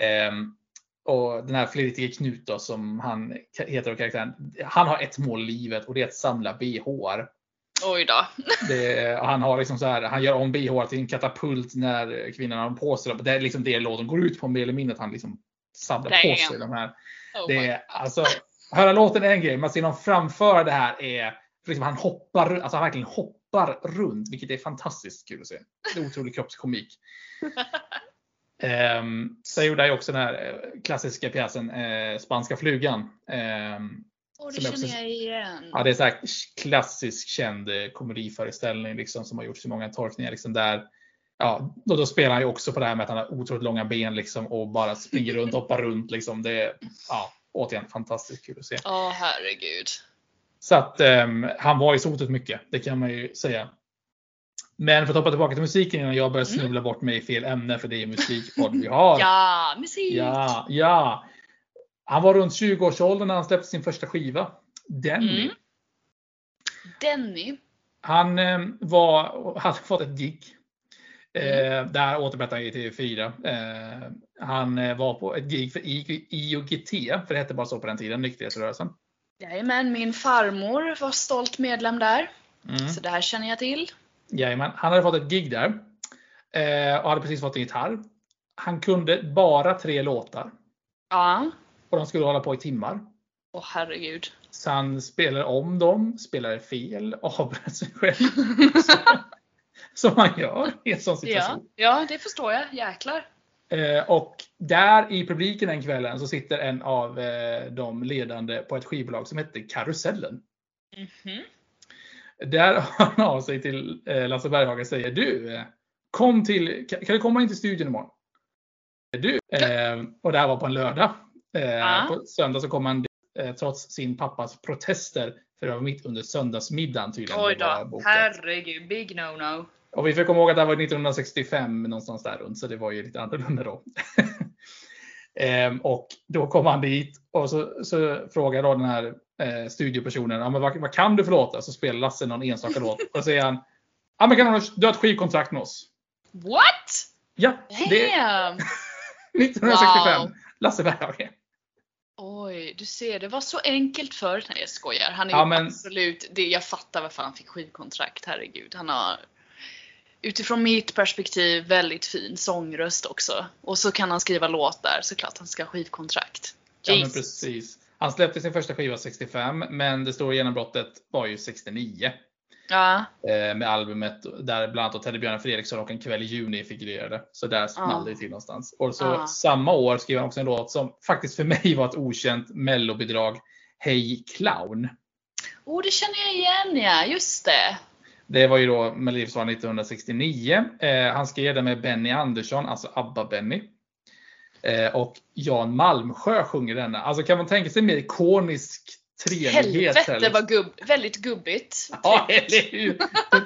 [SPEAKER 1] Ehm, och den här flirtige Knut då, som han heter och karaktären. Han har ett mål i livet och det är att samla BHR.
[SPEAKER 2] Oj då. *laughs*
[SPEAKER 1] Det, han har liksom så här, han gör om BH till en katapult när kvinnan har på sig. Det är liksom det låten går ut på mer eller mindre att han liksom samlar på
[SPEAKER 2] Damn.
[SPEAKER 1] sig de här.
[SPEAKER 2] Oh
[SPEAKER 1] Det är, alltså, höra låten är en grej, men att se någon framföra det här är, liksom han hoppar, alltså han verkligen hoppar runt, vilket är fantastiskt kul att se. Det är otrolig kroppskomik. *laughs* Um, sen gjorde ju också den här eh, klassiska pjäsen eh, Spanska flugan. Ehm,
[SPEAKER 2] Åh, det
[SPEAKER 1] jag
[SPEAKER 2] känner
[SPEAKER 1] också-
[SPEAKER 2] jag igen.
[SPEAKER 1] Ja, det är så här klassisk känd eh, komediföreställning liksom, som har gjorts i många tolkningar. Liksom, där, ja, då, då spelar han ju också på det här med att han har otroligt långa ben liksom, och bara springer runt, hoppar runt. Liksom. Det är ja, återigen fantastiskt kul att se.
[SPEAKER 2] Åh herregud.
[SPEAKER 1] Så att ehm, han var i sotet mycket, det kan man ju säga. Men för att hoppa tillbaka till musiken innan jag börjar snubbla bort mig i fel ämne, för det är musikpodd vi har. *laughs*
[SPEAKER 2] Ja, musik!
[SPEAKER 1] ja, ja. Han var runt 20-årsåldern när han släppte sin första skiva. Denny.
[SPEAKER 2] Mm. Denny.
[SPEAKER 1] Han eh, var, hade fått ett gig. Eh, där återberättar han i TV4. Eh, han eh, var på ett gig för IOGT, för det hette bara så på den tiden, nykterhetsrörelsen.
[SPEAKER 2] Jajamän, min farmor var stolt medlem där.
[SPEAKER 1] Mm.
[SPEAKER 2] Så det här känner jag till.
[SPEAKER 1] Jajamän, han hade fått ett gig där. Eh, och hade precis fått en gitarr. Han kunde bara tre låtar.
[SPEAKER 2] Ja.
[SPEAKER 1] Och de skulle hålla på i timmar.
[SPEAKER 2] Åh herregud.
[SPEAKER 1] Så han spelade om dem, spelade fel, *laughs* avbröt sig själv. *laughs* Som man gör i en sån
[SPEAKER 2] Ja,
[SPEAKER 1] situation.
[SPEAKER 2] ja, det förstår jag. Jäklar.
[SPEAKER 1] Eh, och där i publiken den kvällen så sitter en av eh, de ledande på ett skivbolag som hette Karusellen.
[SPEAKER 2] Mhm.
[SPEAKER 1] Där hör han av sig till eh, Lasse Berghagen och säger du, kom till, kan, du komma in till studion imorgon? Du, och det här var på en lördag.
[SPEAKER 2] Ja.
[SPEAKER 1] På söndag så kom han eh, trots sin pappas protester, för det var mitt under söndagsmiddagen tydligen.
[SPEAKER 2] Oj då. Herregud. Big no-no.
[SPEAKER 1] Och vi får komma ihåg att det här var 1965 någonstans där runt, så det var ju lite annorlunda då. *laughs* Ehm, och då kom han dit och så, så frågar då den här eh, studiopersonen, ja, men vad, vad kan du för låtar? Så spelar Lasse någon enstaka låt. Och så säger han, ja men kan du, har ett skivkontrakt med oss.
[SPEAKER 2] What?
[SPEAKER 1] Ja, det är
[SPEAKER 2] Damn! *laughs*
[SPEAKER 1] 1965.
[SPEAKER 2] Wow.
[SPEAKER 1] Lasse Berghagen.
[SPEAKER 2] Oj, du ser, det var så enkelt förr. Nej jag skojar. Han är
[SPEAKER 1] Ja, men-
[SPEAKER 2] absolut, det, jag fattar varför han fick skivkontrakt, herregud. Han har utifrån mitt perspektiv väldigt fin sångröst också. Och så kan han skriva låtar, såklart han ska ha skivkontrakt.
[SPEAKER 1] Ja, men precis. Han släppte sin första skiva 65, men det stora genombrottet var ju 69.
[SPEAKER 2] Ja,
[SPEAKER 1] Eh, med albumet där bland annat Teddy Björn Fredriksson och En kväll i juni figurerade. Så där small det till någonstans. Och så
[SPEAKER 2] Ja.
[SPEAKER 1] samma år skrev han också en låt som faktiskt för mig var ett okänt mellobidrag. Hej clown.
[SPEAKER 2] oh det känner jag igen ja, just det.
[SPEAKER 1] Det var ju då Melodifestivalen 1969. Eh, han skrev den med Benny Andersson, alltså ABBA-Benny. Eh, och Jan Malmsjö sjunger denna. Alltså kan man tänka sig mer ikonisk treenighet?
[SPEAKER 2] Helvete vad gubb, väldigt gubbigt.
[SPEAKER 1] Ja, eller hur!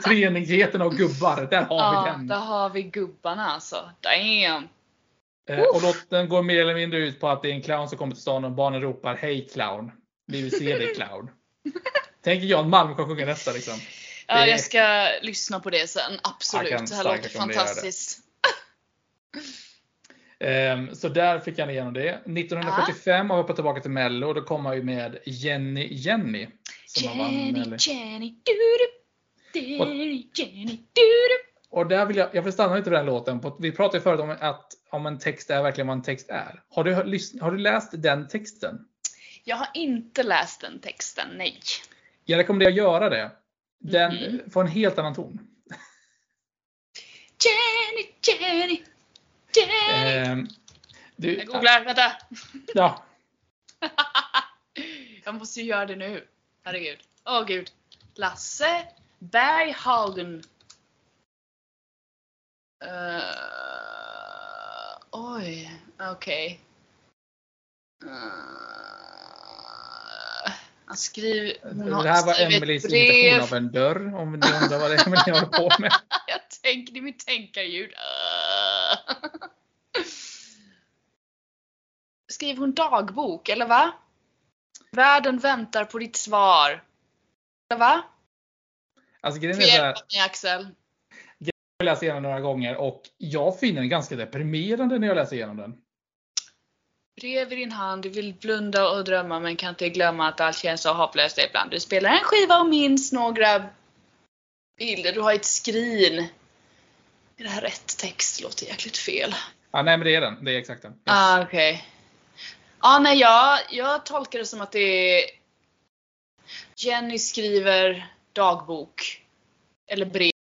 [SPEAKER 1] Treenigheten av gubbar, där har vi
[SPEAKER 2] Ja,
[SPEAKER 1] den.
[SPEAKER 2] där har vi gubbarna alltså. Damn.
[SPEAKER 1] Eh, och låten går mer eller mindre ut på att det är en clown som kommer till stan och barnen ropar Hej clown! Vi vill se dig clown. *laughs* Tänker Jan Malmsjö sjunga detta liksom.
[SPEAKER 2] Ja, jag ska lyssna på det sen. Absolut.
[SPEAKER 1] Kan
[SPEAKER 2] det här låter fantastiskt.
[SPEAKER 1] Ehm, Så där fick han igenom det. 1975 har vi hoppat tillbaka till Mello och då kom han ju med Jenny Jenny. Vann
[SPEAKER 2] Jenny,
[SPEAKER 1] Mello.
[SPEAKER 2] Jenny, du Jenny, Jenny, du
[SPEAKER 1] Och där vill jag, jag vill stanna lite på den låten. Vi pratade ju förut om att om en text är verkligen vad en text är. Har du, har du läst den texten?
[SPEAKER 2] Jag har inte läst den texten, nej.
[SPEAKER 1] Jag rekommenderar att göra det. Den
[SPEAKER 2] Mhm.
[SPEAKER 1] får en helt annan ton. *laughs*
[SPEAKER 2] Jenny, Jenny,
[SPEAKER 1] Ehm, du,
[SPEAKER 2] Jag googlar, vänta.
[SPEAKER 1] Ja, *laughs*
[SPEAKER 2] Jag måste ju göra det nu. Herregud. Åh gud. Lasse Berghagen. Uh, oj, okej. Uh, han skriver...
[SPEAKER 1] Det här var Emelies imitation av en dörr. Om ni undrar vad det är Emelie håller på med. *laughs*
[SPEAKER 2] Jag tänker, det är mitt tänkarljud. Uh. Skriver hon dagbok, eller va? Världen väntar på ditt svar. Eller va?
[SPEAKER 1] Alltså grejen är
[SPEAKER 2] Får
[SPEAKER 1] så här,
[SPEAKER 2] hjälpa mig Axel.
[SPEAKER 1] jag har läst igenom den några gånger och jag finner den ganska deprimerande när jag läser igenom den.
[SPEAKER 2] Brev i din hand, du vill blunda och drömma men kan inte glömma att allt känns så hopplöst ibland. Du spelar en skiva och minns några bilder. Du har ett skrin. Är det här rätt text? Låter jäkligt fel.
[SPEAKER 1] Ja, nej men det är den. Det är exakt den. Yes.
[SPEAKER 2] Ah, okej. Ja, nej, jag, jag tolkar det som att det är Jenny skriver dagbok. Eller brev. *laughs*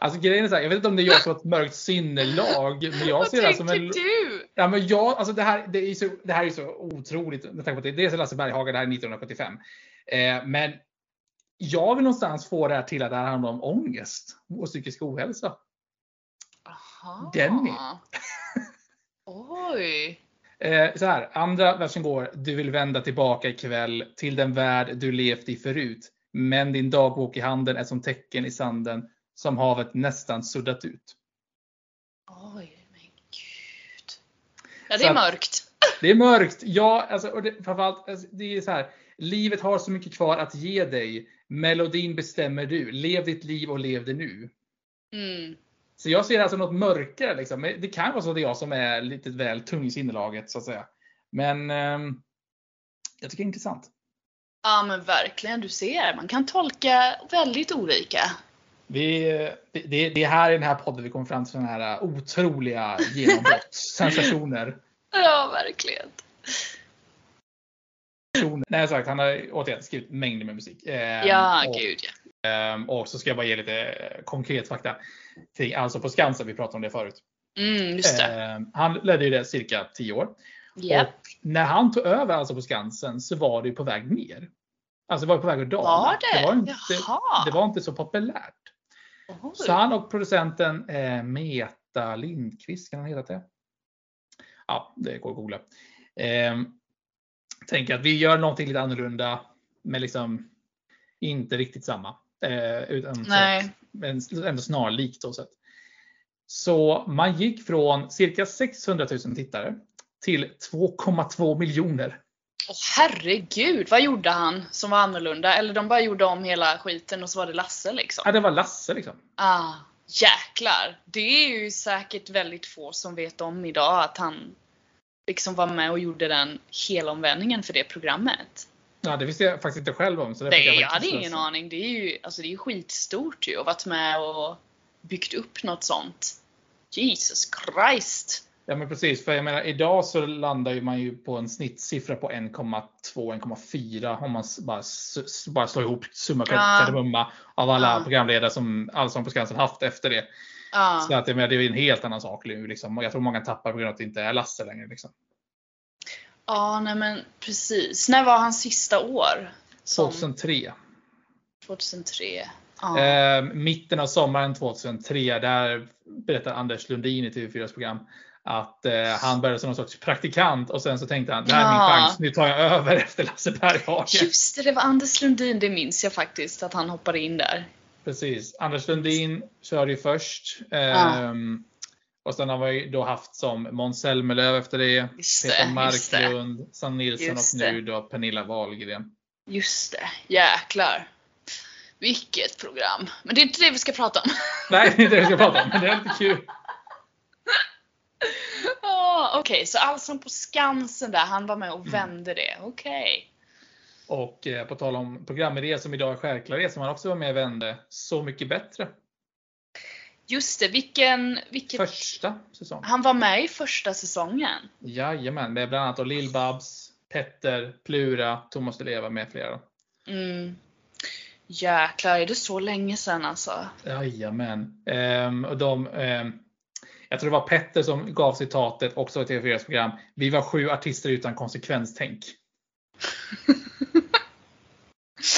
[SPEAKER 1] Alltså grejen är så här, jag vet inte om det är jag som har ett mörkt sinnelag, men jag
[SPEAKER 2] Vad
[SPEAKER 1] ser det här som en...
[SPEAKER 2] du?
[SPEAKER 1] Ja, men jag, alltså det, här, det, är så, det här är så otroligt med tanke på att det dels är Lasse Berghagen, det här är 1975. Eh, men jag vill någonstans få det här till att det här handlar om ångest och psykisk ohälsa.
[SPEAKER 2] Aha.
[SPEAKER 1] Denny.
[SPEAKER 2] Oj.
[SPEAKER 1] Eh, så här, andra versen går. Du vill vända tillbaka ikväll till den värld du levt i förut. Men din dagbok i handen är som tecken i sanden som havet nästan suddat ut.
[SPEAKER 2] Oj, men gud. Ja, det är mörkt.
[SPEAKER 1] Det är mörkt. Ja, alltså, och det, framförallt, alltså, det är så här. Livet har så mycket kvar att ge dig. Melodin bestämmer du. Lev ditt liv och lev det nu.
[SPEAKER 2] Mm.
[SPEAKER 1] Så jag ser som något mörkare. Liksom. Det kan vara så att det är jag som är lite väl tung i sinnelaget så att säga. Men ehm, jag tycker det är intressant.
[SPEAKER 2] Ja men verkligen, du ser. Man kan tolka väldigt olika.
[SPEAKER 1] Vi, det, det är här i den här podden vi kommer fram till sådana här otroliga genombrott. *laughs* sensationer.
[SPEAKER 2] Ja, verkligen.
[SPEAKER 1] Nej, sagt, han har återigen skrivit mängder med musik. Ehm,
[SPEAKER 2] Ja,
[SPEAKER 1] och,
[SPEAKER 2] gud ja.
[SPEAKER 1] ehm, och så ska jag bara ge lite eh, konkret fakta. Kring, alltså på Skansen, vi pratade om det förut.
[SPEAKER 2] Mm, det.
[SPEAKER 1] Ehm, han ledde ju det cirka 10 år.
[SPEAKER 2] Japp.
[SPEAKER 1] Och när han tog över alltså på Skansen så var det ju på väg ner. Alltså det var på väg att dala.
[SPEAKER 2] Var det?
[SPEAKER 1] Det var inte, det var inte så populärt.
[SPEAKER 2] Oj.
[SPEAKER 1] Så han och producenten eh, Meta Lindqvist, kan han heta det? Ja, det går att googla. Eh, tänker att vi gör någonting lite annorlunda, men liksom inte riktigt samma. Eh, utan
[SPEAKER 2] Nej.
[SPEAKER 1] Men ändå snarlikt. Så, sätt. så man gick från cirka 600 000 tittare till 2,2 miljoner.
[SPEAKER 2] Åh herregud, vad gjorde han som var annorlunda? Eller de bara gjorde om hela skiten och så var det Lasse liksom?
[SPEAKER 1] Ja, det var Lasse liksom.
[SPEAKER 2] Ah, jäklar! Det är ju säkert väldigt få som vet om idag att han liksom var med och gjorde den helomvändningen för det programmet.
[SPEAKER 1] Ja, det visste jag faktiskt inte själv om. Så det fick
[SPEAKER 2] jag
[SPEAKER 1] faktiskt
[SPEAKER 2] hade ingen aning. Det är ju alltså det är skitstort ju att varit med och byggt upp något sånt. Jesus Christ!
[SPEAKER 1] Ja men precis, för jag menar idag så landar ju man ju på en snittsiffra på 1,2-1,4 om man bara, bara slår ihop summa
[SPEAKER 2] Ja.
[SPEAKER 1] kardemumma av alla
[SPEAKER 2] Ja.
[SPEAKER 1] programledare som Allsång på Skansen haft efter det.
[SPEAKER 2] Ja.
[SPEAKER 1] Så att jag menar, det är en helt annan sak nu. Liksom. Och jag tror många tappar på grund av att det inte är Lasse längre. Liksom.
[SPEAKER 2] Ja, nej men precis. När var hans sista år? Som
[SPEAKER 1] 2003.
[SPEAKER 2] 2003. Ja.
[SPEAKER 1] Eh, mitten av sommaren 2003, där berättar Anders Lundin i TV4s program att eh, han började som någon sorts praktikant och sen så tänkte han det här är min
[SPEAKER 2] Ja.
[SPEAKER 1] chans, nu tar jag över *laughs* efter Lasse Berghagen.
[SPEAKER 2] Just det, det var Anders Lundin, det minns jag faktiskt att han hoppade in där.
[SPEAKER 1] Precis. Anders Lundin körde ju först. Ehm, Och sen har vi då haft som Måns Zelmerlöw efter det.
[SPEAKER 2] Just
[SPEAKER 1] Peter. Marklund, Sanna Nilsson
[SPEAKER 2] Just
[SPEAKER 1] och nu då Pernilla Wahlgren.
[SPEAKER 2] Just det, jäklar. Vilket program. Men det är inte det vi ska prata om. *laughs*
[SPEAKER 1] Nej, det är inte det vi ska prata om, men det är lite kul. *laughs*
[SPEAKER 2] Ah, Okej, så Allsång på Skansen där, han var med och vände det. Okej.
[SPEAKER 1] Och eh, på tal om programidé som idag är självklarhet som han också var med och vände, Så mycket bättre.
[SPEAKER 2] Just det, vilken... vilket...
[SPEAKER 1] Första säsong.
[SPEAKER 2] Han var med i första säsongen.
[SPEAKER 1] Jajamän, med bland annat Lill-Babs, Petter, Plura, Thomas Leva med flera.
[SPEAKER 2] Mm. Jäklar, är det så länge sedan alltså?
[SPEAKER 1] Jajamän. Ehm, och de, ehm, jag tror det var Petter som gav citatet också i TV4s program. Vi var sju artister utan konsekvenstänk. *laughs*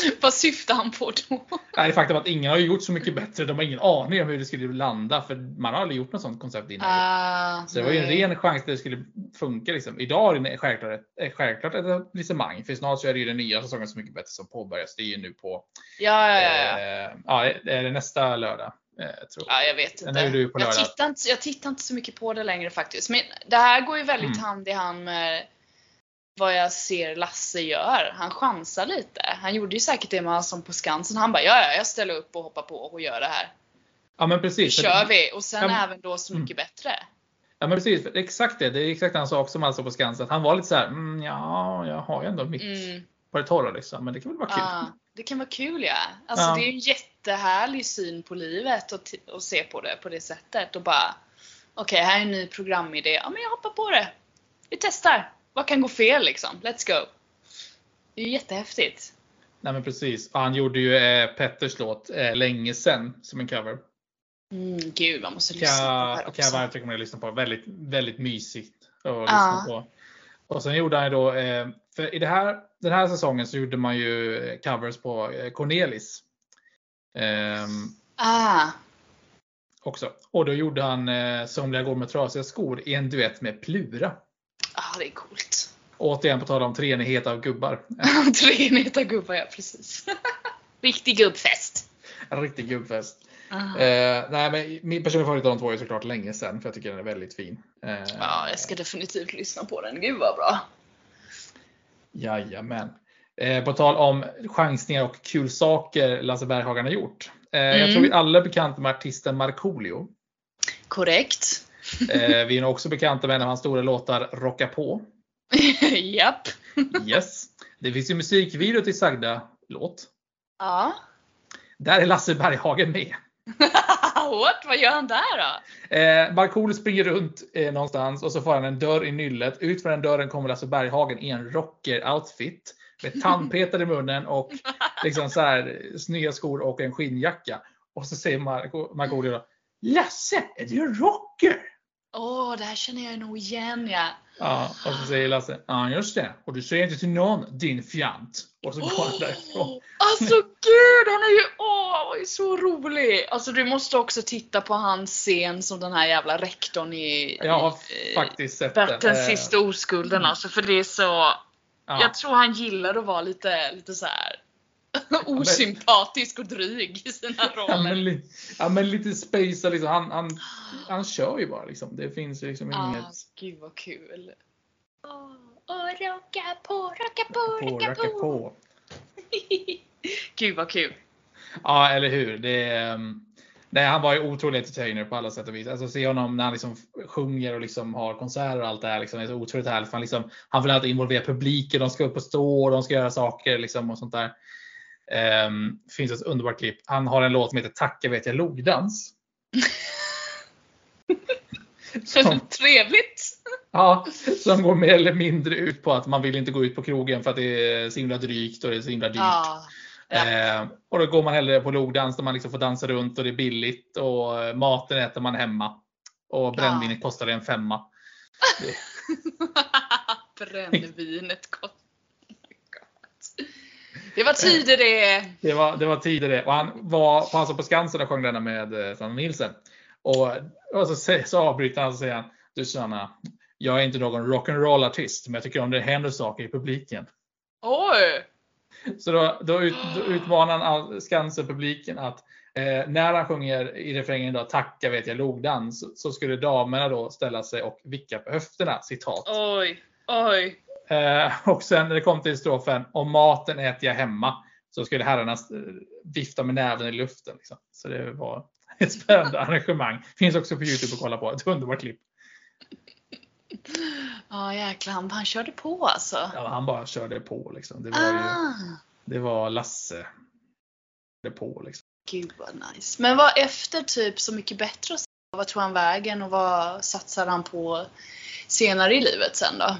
[SPEAKER 1] *laughs*
[SPEAKER 2] Vad syftar han på då?
[SPEAKER 1] Nej, faktum att ingen har gjort så mycket bättre. De har ingen aning om hur det skulle landa. För man har aldrig gjort något sånt koncept innan.
[SPEAKER 2] Ah,
[SPEAKER 1] så det var ju en ren chans att det skulle funka. Liksom. Idag är det självklart ett, självklart ett etablissemang. För snart så är det ju den nya säsongen Så mycket bättre som påbörjas. Det är ju nu på
[SPEAKER 2] Ja, ja, ja.
[SPEAKER 1] eh, ja, det är det nästa lördag. Eh, tror jag.
[SPEAKER 2] Ja, jag vet inte. jag, tittar inte. Jag tittar inte så mycket på det längre faktiskt. Men det här går ju väldigt
[SPEAKER 1] Mm.
[SPEAKER 2] hand i hand med vad jag ser Lasse gör. Han chansar lite. Han gjorde ju säkert det med Allsång på Skansen. Han bara, ja, ja, jag ställer upp och hoppar på och gör det här.
[SPEAKER 1] Ja men
[SPEAKER 2] Nu
[SPEAKER 1] precis. För-
[SPEAKER 2] kör vi! Och sen
[SPEAKER 1] Ja,
[SPEAKER 2] även då Så mycket bättre.
[SPEAKER 1] Ja men precis, det exakt det. Det är exakt han sa också med Alltså på Skansen. Han var lite så här, mm, ja, jag har ju ändå mitt
[SPEAKER 2] Mm.
[SPEAKER 1] på det torra liksom. Men det kan väl vara kul.
[SPEAKER 2] Ja, det kan vara kul ja. Alltså
[SPEAKER 1] Ja.
[SPEAKER 2] det är en jättehärlig syn på livet att, att se på det på det sättet och bara Okej, här är en ny programidé. Ja men jag hoppar på det. Vi testar. Vad kan gå fel liksom? Let's go. Det är jättehäftigt.
[SPEAKER 1] Nej men precis. Och han gjorde ju eh, Petters låt eh, länge sen som en cover.
[SPEAKER 2] Mm, gud, man måste
[SPEAKER 1] Kan
[SPEAKER 2] lyssna på det här
[SPEAKER 1] kan jag
[SPEAKER 2] också.
[SPEAKER 1] varmt rekommendera att lyssna på. Väldigt, väldigt mysigt att
[SPEAKER 2] Ja.
[SPEAKER 1] lyssna på. Och sen gjorde han ju då, eh, för i det här, den här säsongen så gjorde man ju eh, covers på eh, Cornelis. Ehm,
[SPEAKER 2] Ah,
[SPEAKER 1] också. Och då gjorde han eh, Somliga går med trasiga skor i en duett med Plura.
[SPEAKER 2] Det är coolt.
[SPEAKER 1] Återigen på tal om treenighet av gubbar. *laughs*
[SPEAKER 2] Tre enheter gubbar, ja precis. *laughs* Riktig gubbfest.
[SPEAKER 1] En riktig gubbfest. Eh, nej, men min personliga favorit av de två är såklart länge sen för jag tycker den är väldigt fin. Eh,
[SPEAKER 2] Ja, jag ska definitivt lyssna på den. Gud vad bra.
[SPEAKER 1] Jajamän. Eh, på tal om chansningar och kul saker Lasse Berghagen har gjort. Eh, Jag
[SPEAKER 2] Mm.
[SPEAKER 1] tror vi alla är bekanta med artisten Markoolio.
[SPEAKER 2] Korrekt.
[SPEAKER 1] Eh, vi är nog också bekanta med en av hans stora låtar Rocka på. *laughs*
[SPEAKER 2] Japp.
[SPEAKER 1] Yes. Det finns ju musikvideo till sagda låt.
[SPEAKER 2] Ja.
[SPEAKER 1] Där är Lasse Berghagen med. *laughs*
[SPEAKER 2] What? Vad gör han där då?
[SPEAKER 1] Eh, Markoolio springer runt eh, någonstans och så får han en dörr i nyllet. Ut från den dörren kommer Lasse Berghagen i en rocker-outfit. Med tandpetare i munnen och *laughs* liksom så här, snygga skor och en skinnjacka. Och så säger Markoolio då Lasse, är du en rocker?
[SPEAKER 2] Åh, det här känner jag nog igen ja.
[SPEAKER 1] Ja, och så säger Lasse, ja just det. Och du säger inte till någon, din fjant. Och så går han därifrån.
[SPEAKER 2] Alltså gud, han är ju, åh, ju så rolig! Alltså du måste också titta på hans scen som den här jävla rektorn i,
[SPEAKER 1] Jag har
[SPEAKER 2] i
[SPEAKER 1] faktiskt sett
[SPEAKER 2] Bert den
[SPEAKER 1] Eh,
[SPEAKER 2] sista oskulden alltså, för det är så,
[SPEAKER 1] ja.
[SPEAKER 2] jag tror han gillar att vara lite, lite så här *laughs* osympatisk och dryg i sina
[SPEAKER 1] Ja men,
[SPEAKER 2] roller.
[SPEAKER 1] li- ja men lite space liksom. Han, han, han kör ju bara liksom. Det finns ju liksom
[SPEAKER 2] Ah,
[SPEAKER 1] inget.
[SPEAKER 2] gud vad kul. Rocka på, rocka på,
[SPEAKER 1] På,
[SPEAKER 2] rocka
[SPEAKER 1] racka
[SPEAKER 2] på.
[SPEAKER 1] på. *laughs*
[SPEAKER 2] Gud vad kul.
[SPEAKER 1] Ja, eller hur. Det, ehm, nej, han var ju otrolig entertainer på alla sätt och vis. Alltså se honom när han liksom sjunger och liksom har konserter och allt det här. Liksom, det är så otroligt härligt. Han, liksom, han vill alltid involvera publiken. De ska upp och stå och de ska göra saker liksom, och sånt där. Um, finns ett underbart klipp. Han har en låt som heter Tacka vet jag logdans. *laughs* Som,
[SPEAKER 2] Trevligt.
[SPEAKER 1] ja, som går mer eller mindre ut på att man vill inte gå ut på krogen för att det är så himla drygt och det är så himla dyrt.
[SPEAKER 2] Ja. Ja.
[SPEAKER 1] Eh, och då går man hellre på logdans där man liksom får dansa runt och det är billigt och eh, maten äter man hemma. Och brännvinet kostar en femma. *laughs*
[SPEAKER 2] Brännvinet gott. Det var tider det.
[SPEAKER 1] Det var, det var tider det. Och han var på, alltså på Skansen och sjöng denna med eh, Sanna Nilsen. Och, och så, så avbryter han och säger han, du Sanna, jag är inte någon rock'n'roll artist men jag tycker om det händer saker i publiken.
[SPEAKER 2] Oj!
[SPEAKER 1] Så då, då, ut, då utmanar han Skansen-publiken att eh, när han sjunger i refrängen då, tacka vet jag logdans, så, så skulle damerna då ställa sig och vicka på höfterna, citat.
[SPEAKER 2] Oj! Oj!
[SPEAKER 1] Eh, *laughs* och sen när det kom till strofen, om maten äter jag hemma, så skulle herrarna vifta med näven i luften. Liksom. Så det var *laughs* ett spännande arrangemang. Finns också på Youtube att kolla på, ett underbart klipp.
[SPEAKER 2] Ja jäklar, han, han körde på alltså.
[SPEAKER 1] Ja, han bara körde på liksom. Det var, ju,
[SPEAKER 2] Ah,
[SPEAKER 1] det var Lasse. Det på liksom.
[SPEAKER 2] gud vad nice. Men vad efter typ Så mycket bättre vad tog han vägen och vad satsar han på senare i livet sen då?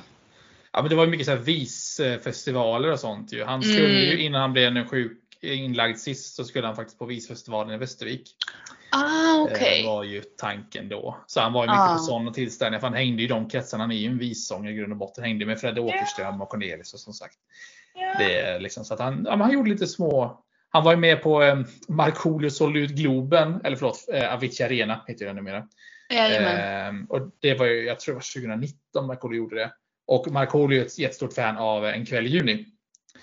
[SPEAKER 1] Ja, men det var ju mycket så här visfestivaler och sånt ju. Han skulle
[SPEAKER 2] Mm.
[SPEAKER 1] ju innan han blev en sjuk inlagd sist så skulle han faktiskt på visfestivalen i Västervik.
[SPEAKER 2] Ah.
[SPEAKER 1] Eh, var ju tanken då. Så han var ju mycket
[SPEAKER 2] Ah.
[SPEAKER 1] på sådana tillställningar. För han hängde i de kretsarna. Han är ju en vissångare i grund och botten. Hängde med Fredde Åkerström och Cornelis och som sagt.
[SPEAKER 2] Ja.
[SPEAKER 1] Det liksom så att han, ja, han gjorde lite små. Han var ju med på eh, Markoolio sålde ut Globen. Eller förlåt, eh, Avicii Arena heter det numera. Eh, och det var ju, jag tror det var 2019 Markoolio gjorde det. Och Markoolio är ett jättestort fan av En kväll i juni.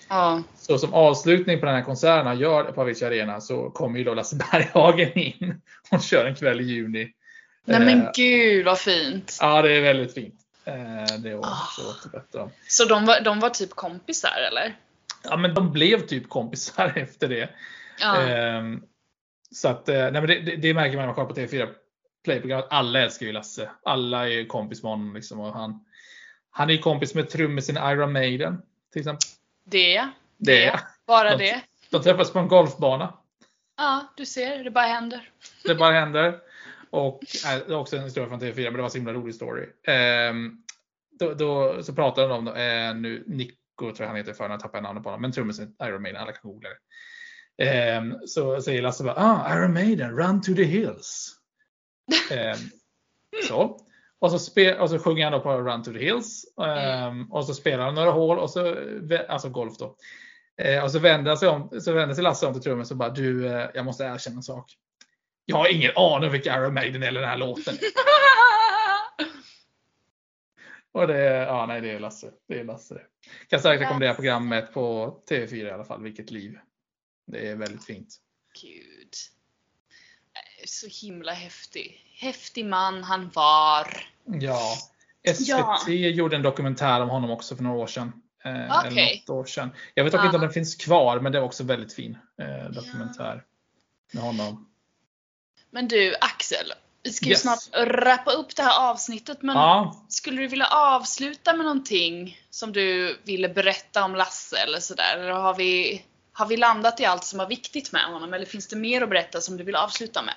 [SPEAKER 2] Ja.
[SPEAKER 1] Så som avslutning på den här konserten han gör på Avicii Arena så kommer ju då Lasse *laughs* Berghagen in och kör en kväll i juni.
[SPEAKER 2] Nej men
[SPEAKER 1] Eh,
[SPEAKER 2] gud vad fint.
[SPEAKER 1] Ja, det är väldigt fint. Eh, Det var
[SPEAKER 2] Ah.
[SPEAKER 1] så.
[SPEAKER 2] Så de var, de var typ kompisar eller?
[SPEAKER 1] Ja, men de blev typ kompisar *laughs* efter det.
[SPEAKER 2] Ja.
[SPEAKER 1] Ehm, Så att, eh, nej, men det, det, det märker man när man kollar på TV4 Play-programmet. Alla älskar ju Lasse. Alla är ju kompis med honom. Liksom, och han, han är ju kompis med trummisen Iron Maiden. Till exempel.
[SPEAKER 2] Det.
[SPEAKER 1] Det är.
[SPEAKER 2] Bara
[SPEAKER 1] De-
[SPEAKER 2] det.
[SPEAKER 1] De träffas på en golfbana.
[SPEAKER 2] Ja, du ser. Det bara händer.
[SPEAKER 1] Det bara händer. Och äh, det är också en historia från TV4, men det var en så himla rolig story. Ehm, då, då så pratade de om, eh, nu, Nico tror jag han heter för, jag tappar namnet på honom, men trummisen Iron Maiden, alla kan googla det. Ehm, så säger Lasse bara, ah, Iron Maiden, run to the hills. *laughs* Ehm, så. Och så, spe, och så sjunger han då på Run to the Hills. Ehm, Och så spelar han några hål, och så, alltså golf då. Eh, och så vänder, sig om, så vänder sig Lasse om till trummen och bara, du, eh, jag måste erkänna en sak. Jag har ingen aning om vilka Iron Maiden eller den här låten. *laughs* Och det, ja, nej, det är Lasse. Det är Lasse. Kan starkt rekommendera programmet på TV4 i alla fall, Vilket liv. Det är väldigt fint.
[SPEAKER 2] Gud. Så himla häftig. Häftig man han var.
[SPEAKER 1] Ja. SVT
[SPEAKER 2] Ja.
[SPEAKER 1] gjorde en dokumentär om honom också för några år sedan. Eh, något år sedan. Jag vet dock
[SPEAKER 2] Ja.
[SPEAKER 1] inte om den finns kvar, men det var också väldigt fin eh, dokumentär. Med honom.
[SPEAKER 2] Men du Axel, vi ska ju
[SPEAKER 1] Yes.
[SPEAKER 2] snart rappa upp det här avsnittet men
[SPEAKER 1] Ja,
[SPEAKER 2] skulle du vilja avsluta med någonting som du ville berätta om Lasse eller sådär? Eller har vi, har vi landat i allt som var viktigt med honom? Eller finns det mer att berätta som du vill avsluta med?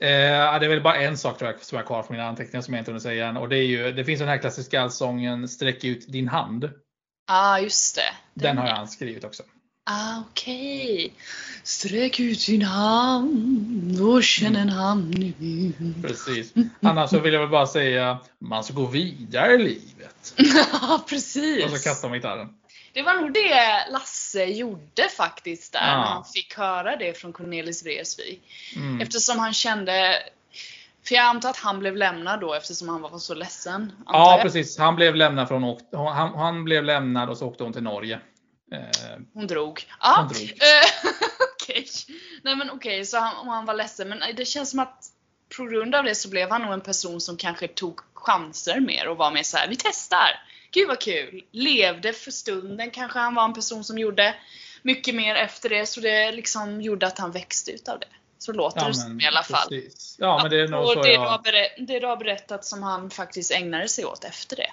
[SPEAKER 1] Eh, det är väl bara en sak tror jag som är kvar från mina anteckningar som jag inte hunnit säga än. Och det är ju, det finns den här klassiska allsången Sträck ut din hand.
[SPEAKER 2] Ja, ah, just det.
[SPEAKER 1] Den har jag skrivit också.
[SPEAKER 2] Ah, okej. Sträck ut din hand och känn en hand nu.
[SPEAKER 1] Precis. Annars så vill jag väl bara säga, man ska gå vidare i livet. *laughs*
[SPEAKER 2] Ja,
[SPEAKER 1] Och
[SPEAKER 2] precis.
[SPEAKER 1] så kastar man gitarren.
[SPEAKER 2] Det var nog det Lasse gjorde faktiskt där
[SPEAKER 1] Ja.
[SPEAKER 2] när han fick höra det från Cornelis Vreeswijk.
[SPEAKER 1] Mm.
[SPEAKER 2] Eftersom han kände, för jag antar att han blev lämnad då eftersom han var så ledsen.
[SPEAKER 1] Ja
[SPEAKER 2] jag.
[SPEAKER 1] precis, han blev lämnad från han, han blev lämnad och så åkte hon till Norge. Eh,
[SPEAKER 2] Hon drog.
[SPEAKER 1] Hon drog.
[SPEAKER 2] eh, *laughs* okej. Nej men okej, så han, han var ledsen. Men det känns som att på grund av det så blev han nog en person som kanske tog chanser mer och var mer så här: vi testar. gud vad kul. Levde för stunden kanske han var en person som gjorde mycket mer efter det så det liksom gjorde att han växte ut av det. Så låter
[SPEAKER 1] Ja,
[SPEAKER 2] det som i alla fall.
[SPEAKER 1] precis. Ja, men det är nog
[SPEAKER 2] och
[SPEAKER 1] så
[SPEAKER 2] det,
[SPEAKER 1] jag...
[SPEAKER 2] det du har berättat som han faktiskt ägnade sig åt efter det.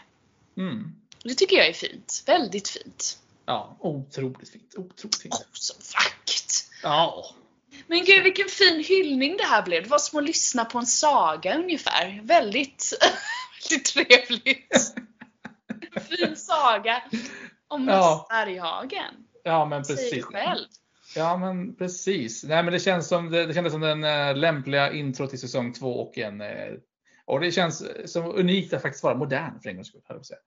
[SPEAKER 1] Mm.
[SPEAKER 2] Det tycker jag är fint. Väldigt fint.
[SPEAKER 1] Ja, otroligt fint. Otroligt fint.
[SPEAKER 2] Åh, så vackert!
[SPEAKER 1] Ja.
[SPEAKER 2] Men gud vilken fin hyllning det här blev. Det var som att lyssna på en saga ungefär. Väldigt, *laughs* väldigt trevligt. *laughs* fin saga om
[SPEAKER 1] Ja.
[SPEAKER 2] Berghagen.
[SPEAKER 1] Ja, men precis.
[SPEAKER 2] själv.
[SPEAKER 1] Ja, men precis. Nej, men det känns som det, det kändes som den eh, lämpliga intro till säsong två och en eh, och det känns eh, som unikt att faktiskt vara modern för en gångs skull.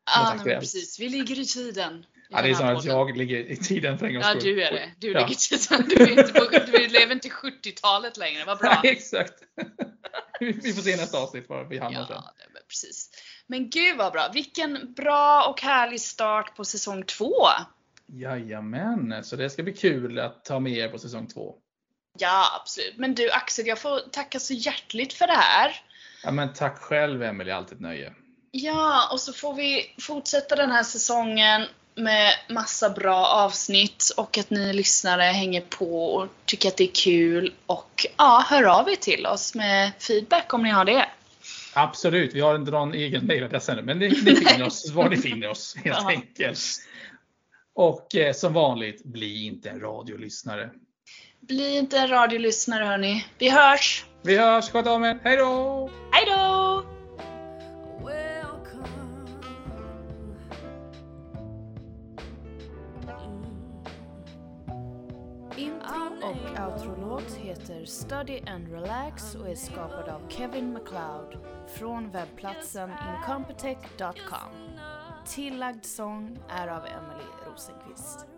[SPEAKER 2] Ja, men precis. Vi ligger i tiden.
[SPEAKER 1] Ja, det är snarare att jag ligger i tiden för en gångs
[SPEAKER 2] Ja, du är det. Du
[SPEAKER 1] Ja.
[SPEAKER 2] ligger i tiden. Du, är inte på, du lever inte i 70-talet längre. Vad bra. *laughs*
[SPEAKER 1] Nej, exakt. Vi får se nästa avsnitt var vi hamnar sen.
[SPEAKER 2] Ja, nej, men precis. Men gud vad bra. Vilken bra och härlig start på säsong två.
[SPEAKER 1] Jajamän, så det ska bli kul att ta med er på säsong två.
[SPEAKER 2] Ja, absolut. Men du Axel, jag får tacka så hjärtligt för det här.
[SPEAKER 1] Ja, men tack själv Emelie, alltid ett nöje.
[SPEAKER 2] Ja, och så får vi fortsätta den här säsongen med massa bra avsnitt och att ni lyssnare hänger på och tycker att det är kul och ja, hör av er till oss med feedback om ni har det.
[SPEAKER 1] Absolut, vi har inte någon egen mejladress ännu, men ni, ni finner oss *laughs* var ni finner oss helt
[SPEAKER 2] Ja.
[SPEAKER 1] enkelt. Och eh, som vanligt, bli inte en radiolyssnare.
[SPEAKER 2] Bli inte en radiolyssnare hörni. Vi hörs!
[SPEAKER 1] Vi hörs, sköt om er, hej då!
[SPEAKER 2] Hej då!
[SPEAKER 3] Heter Study and Relax och är skapad av Kevin MacLeod från webbplatsen incompetech.com. Tillagd sång är av Emily Rosenqvist.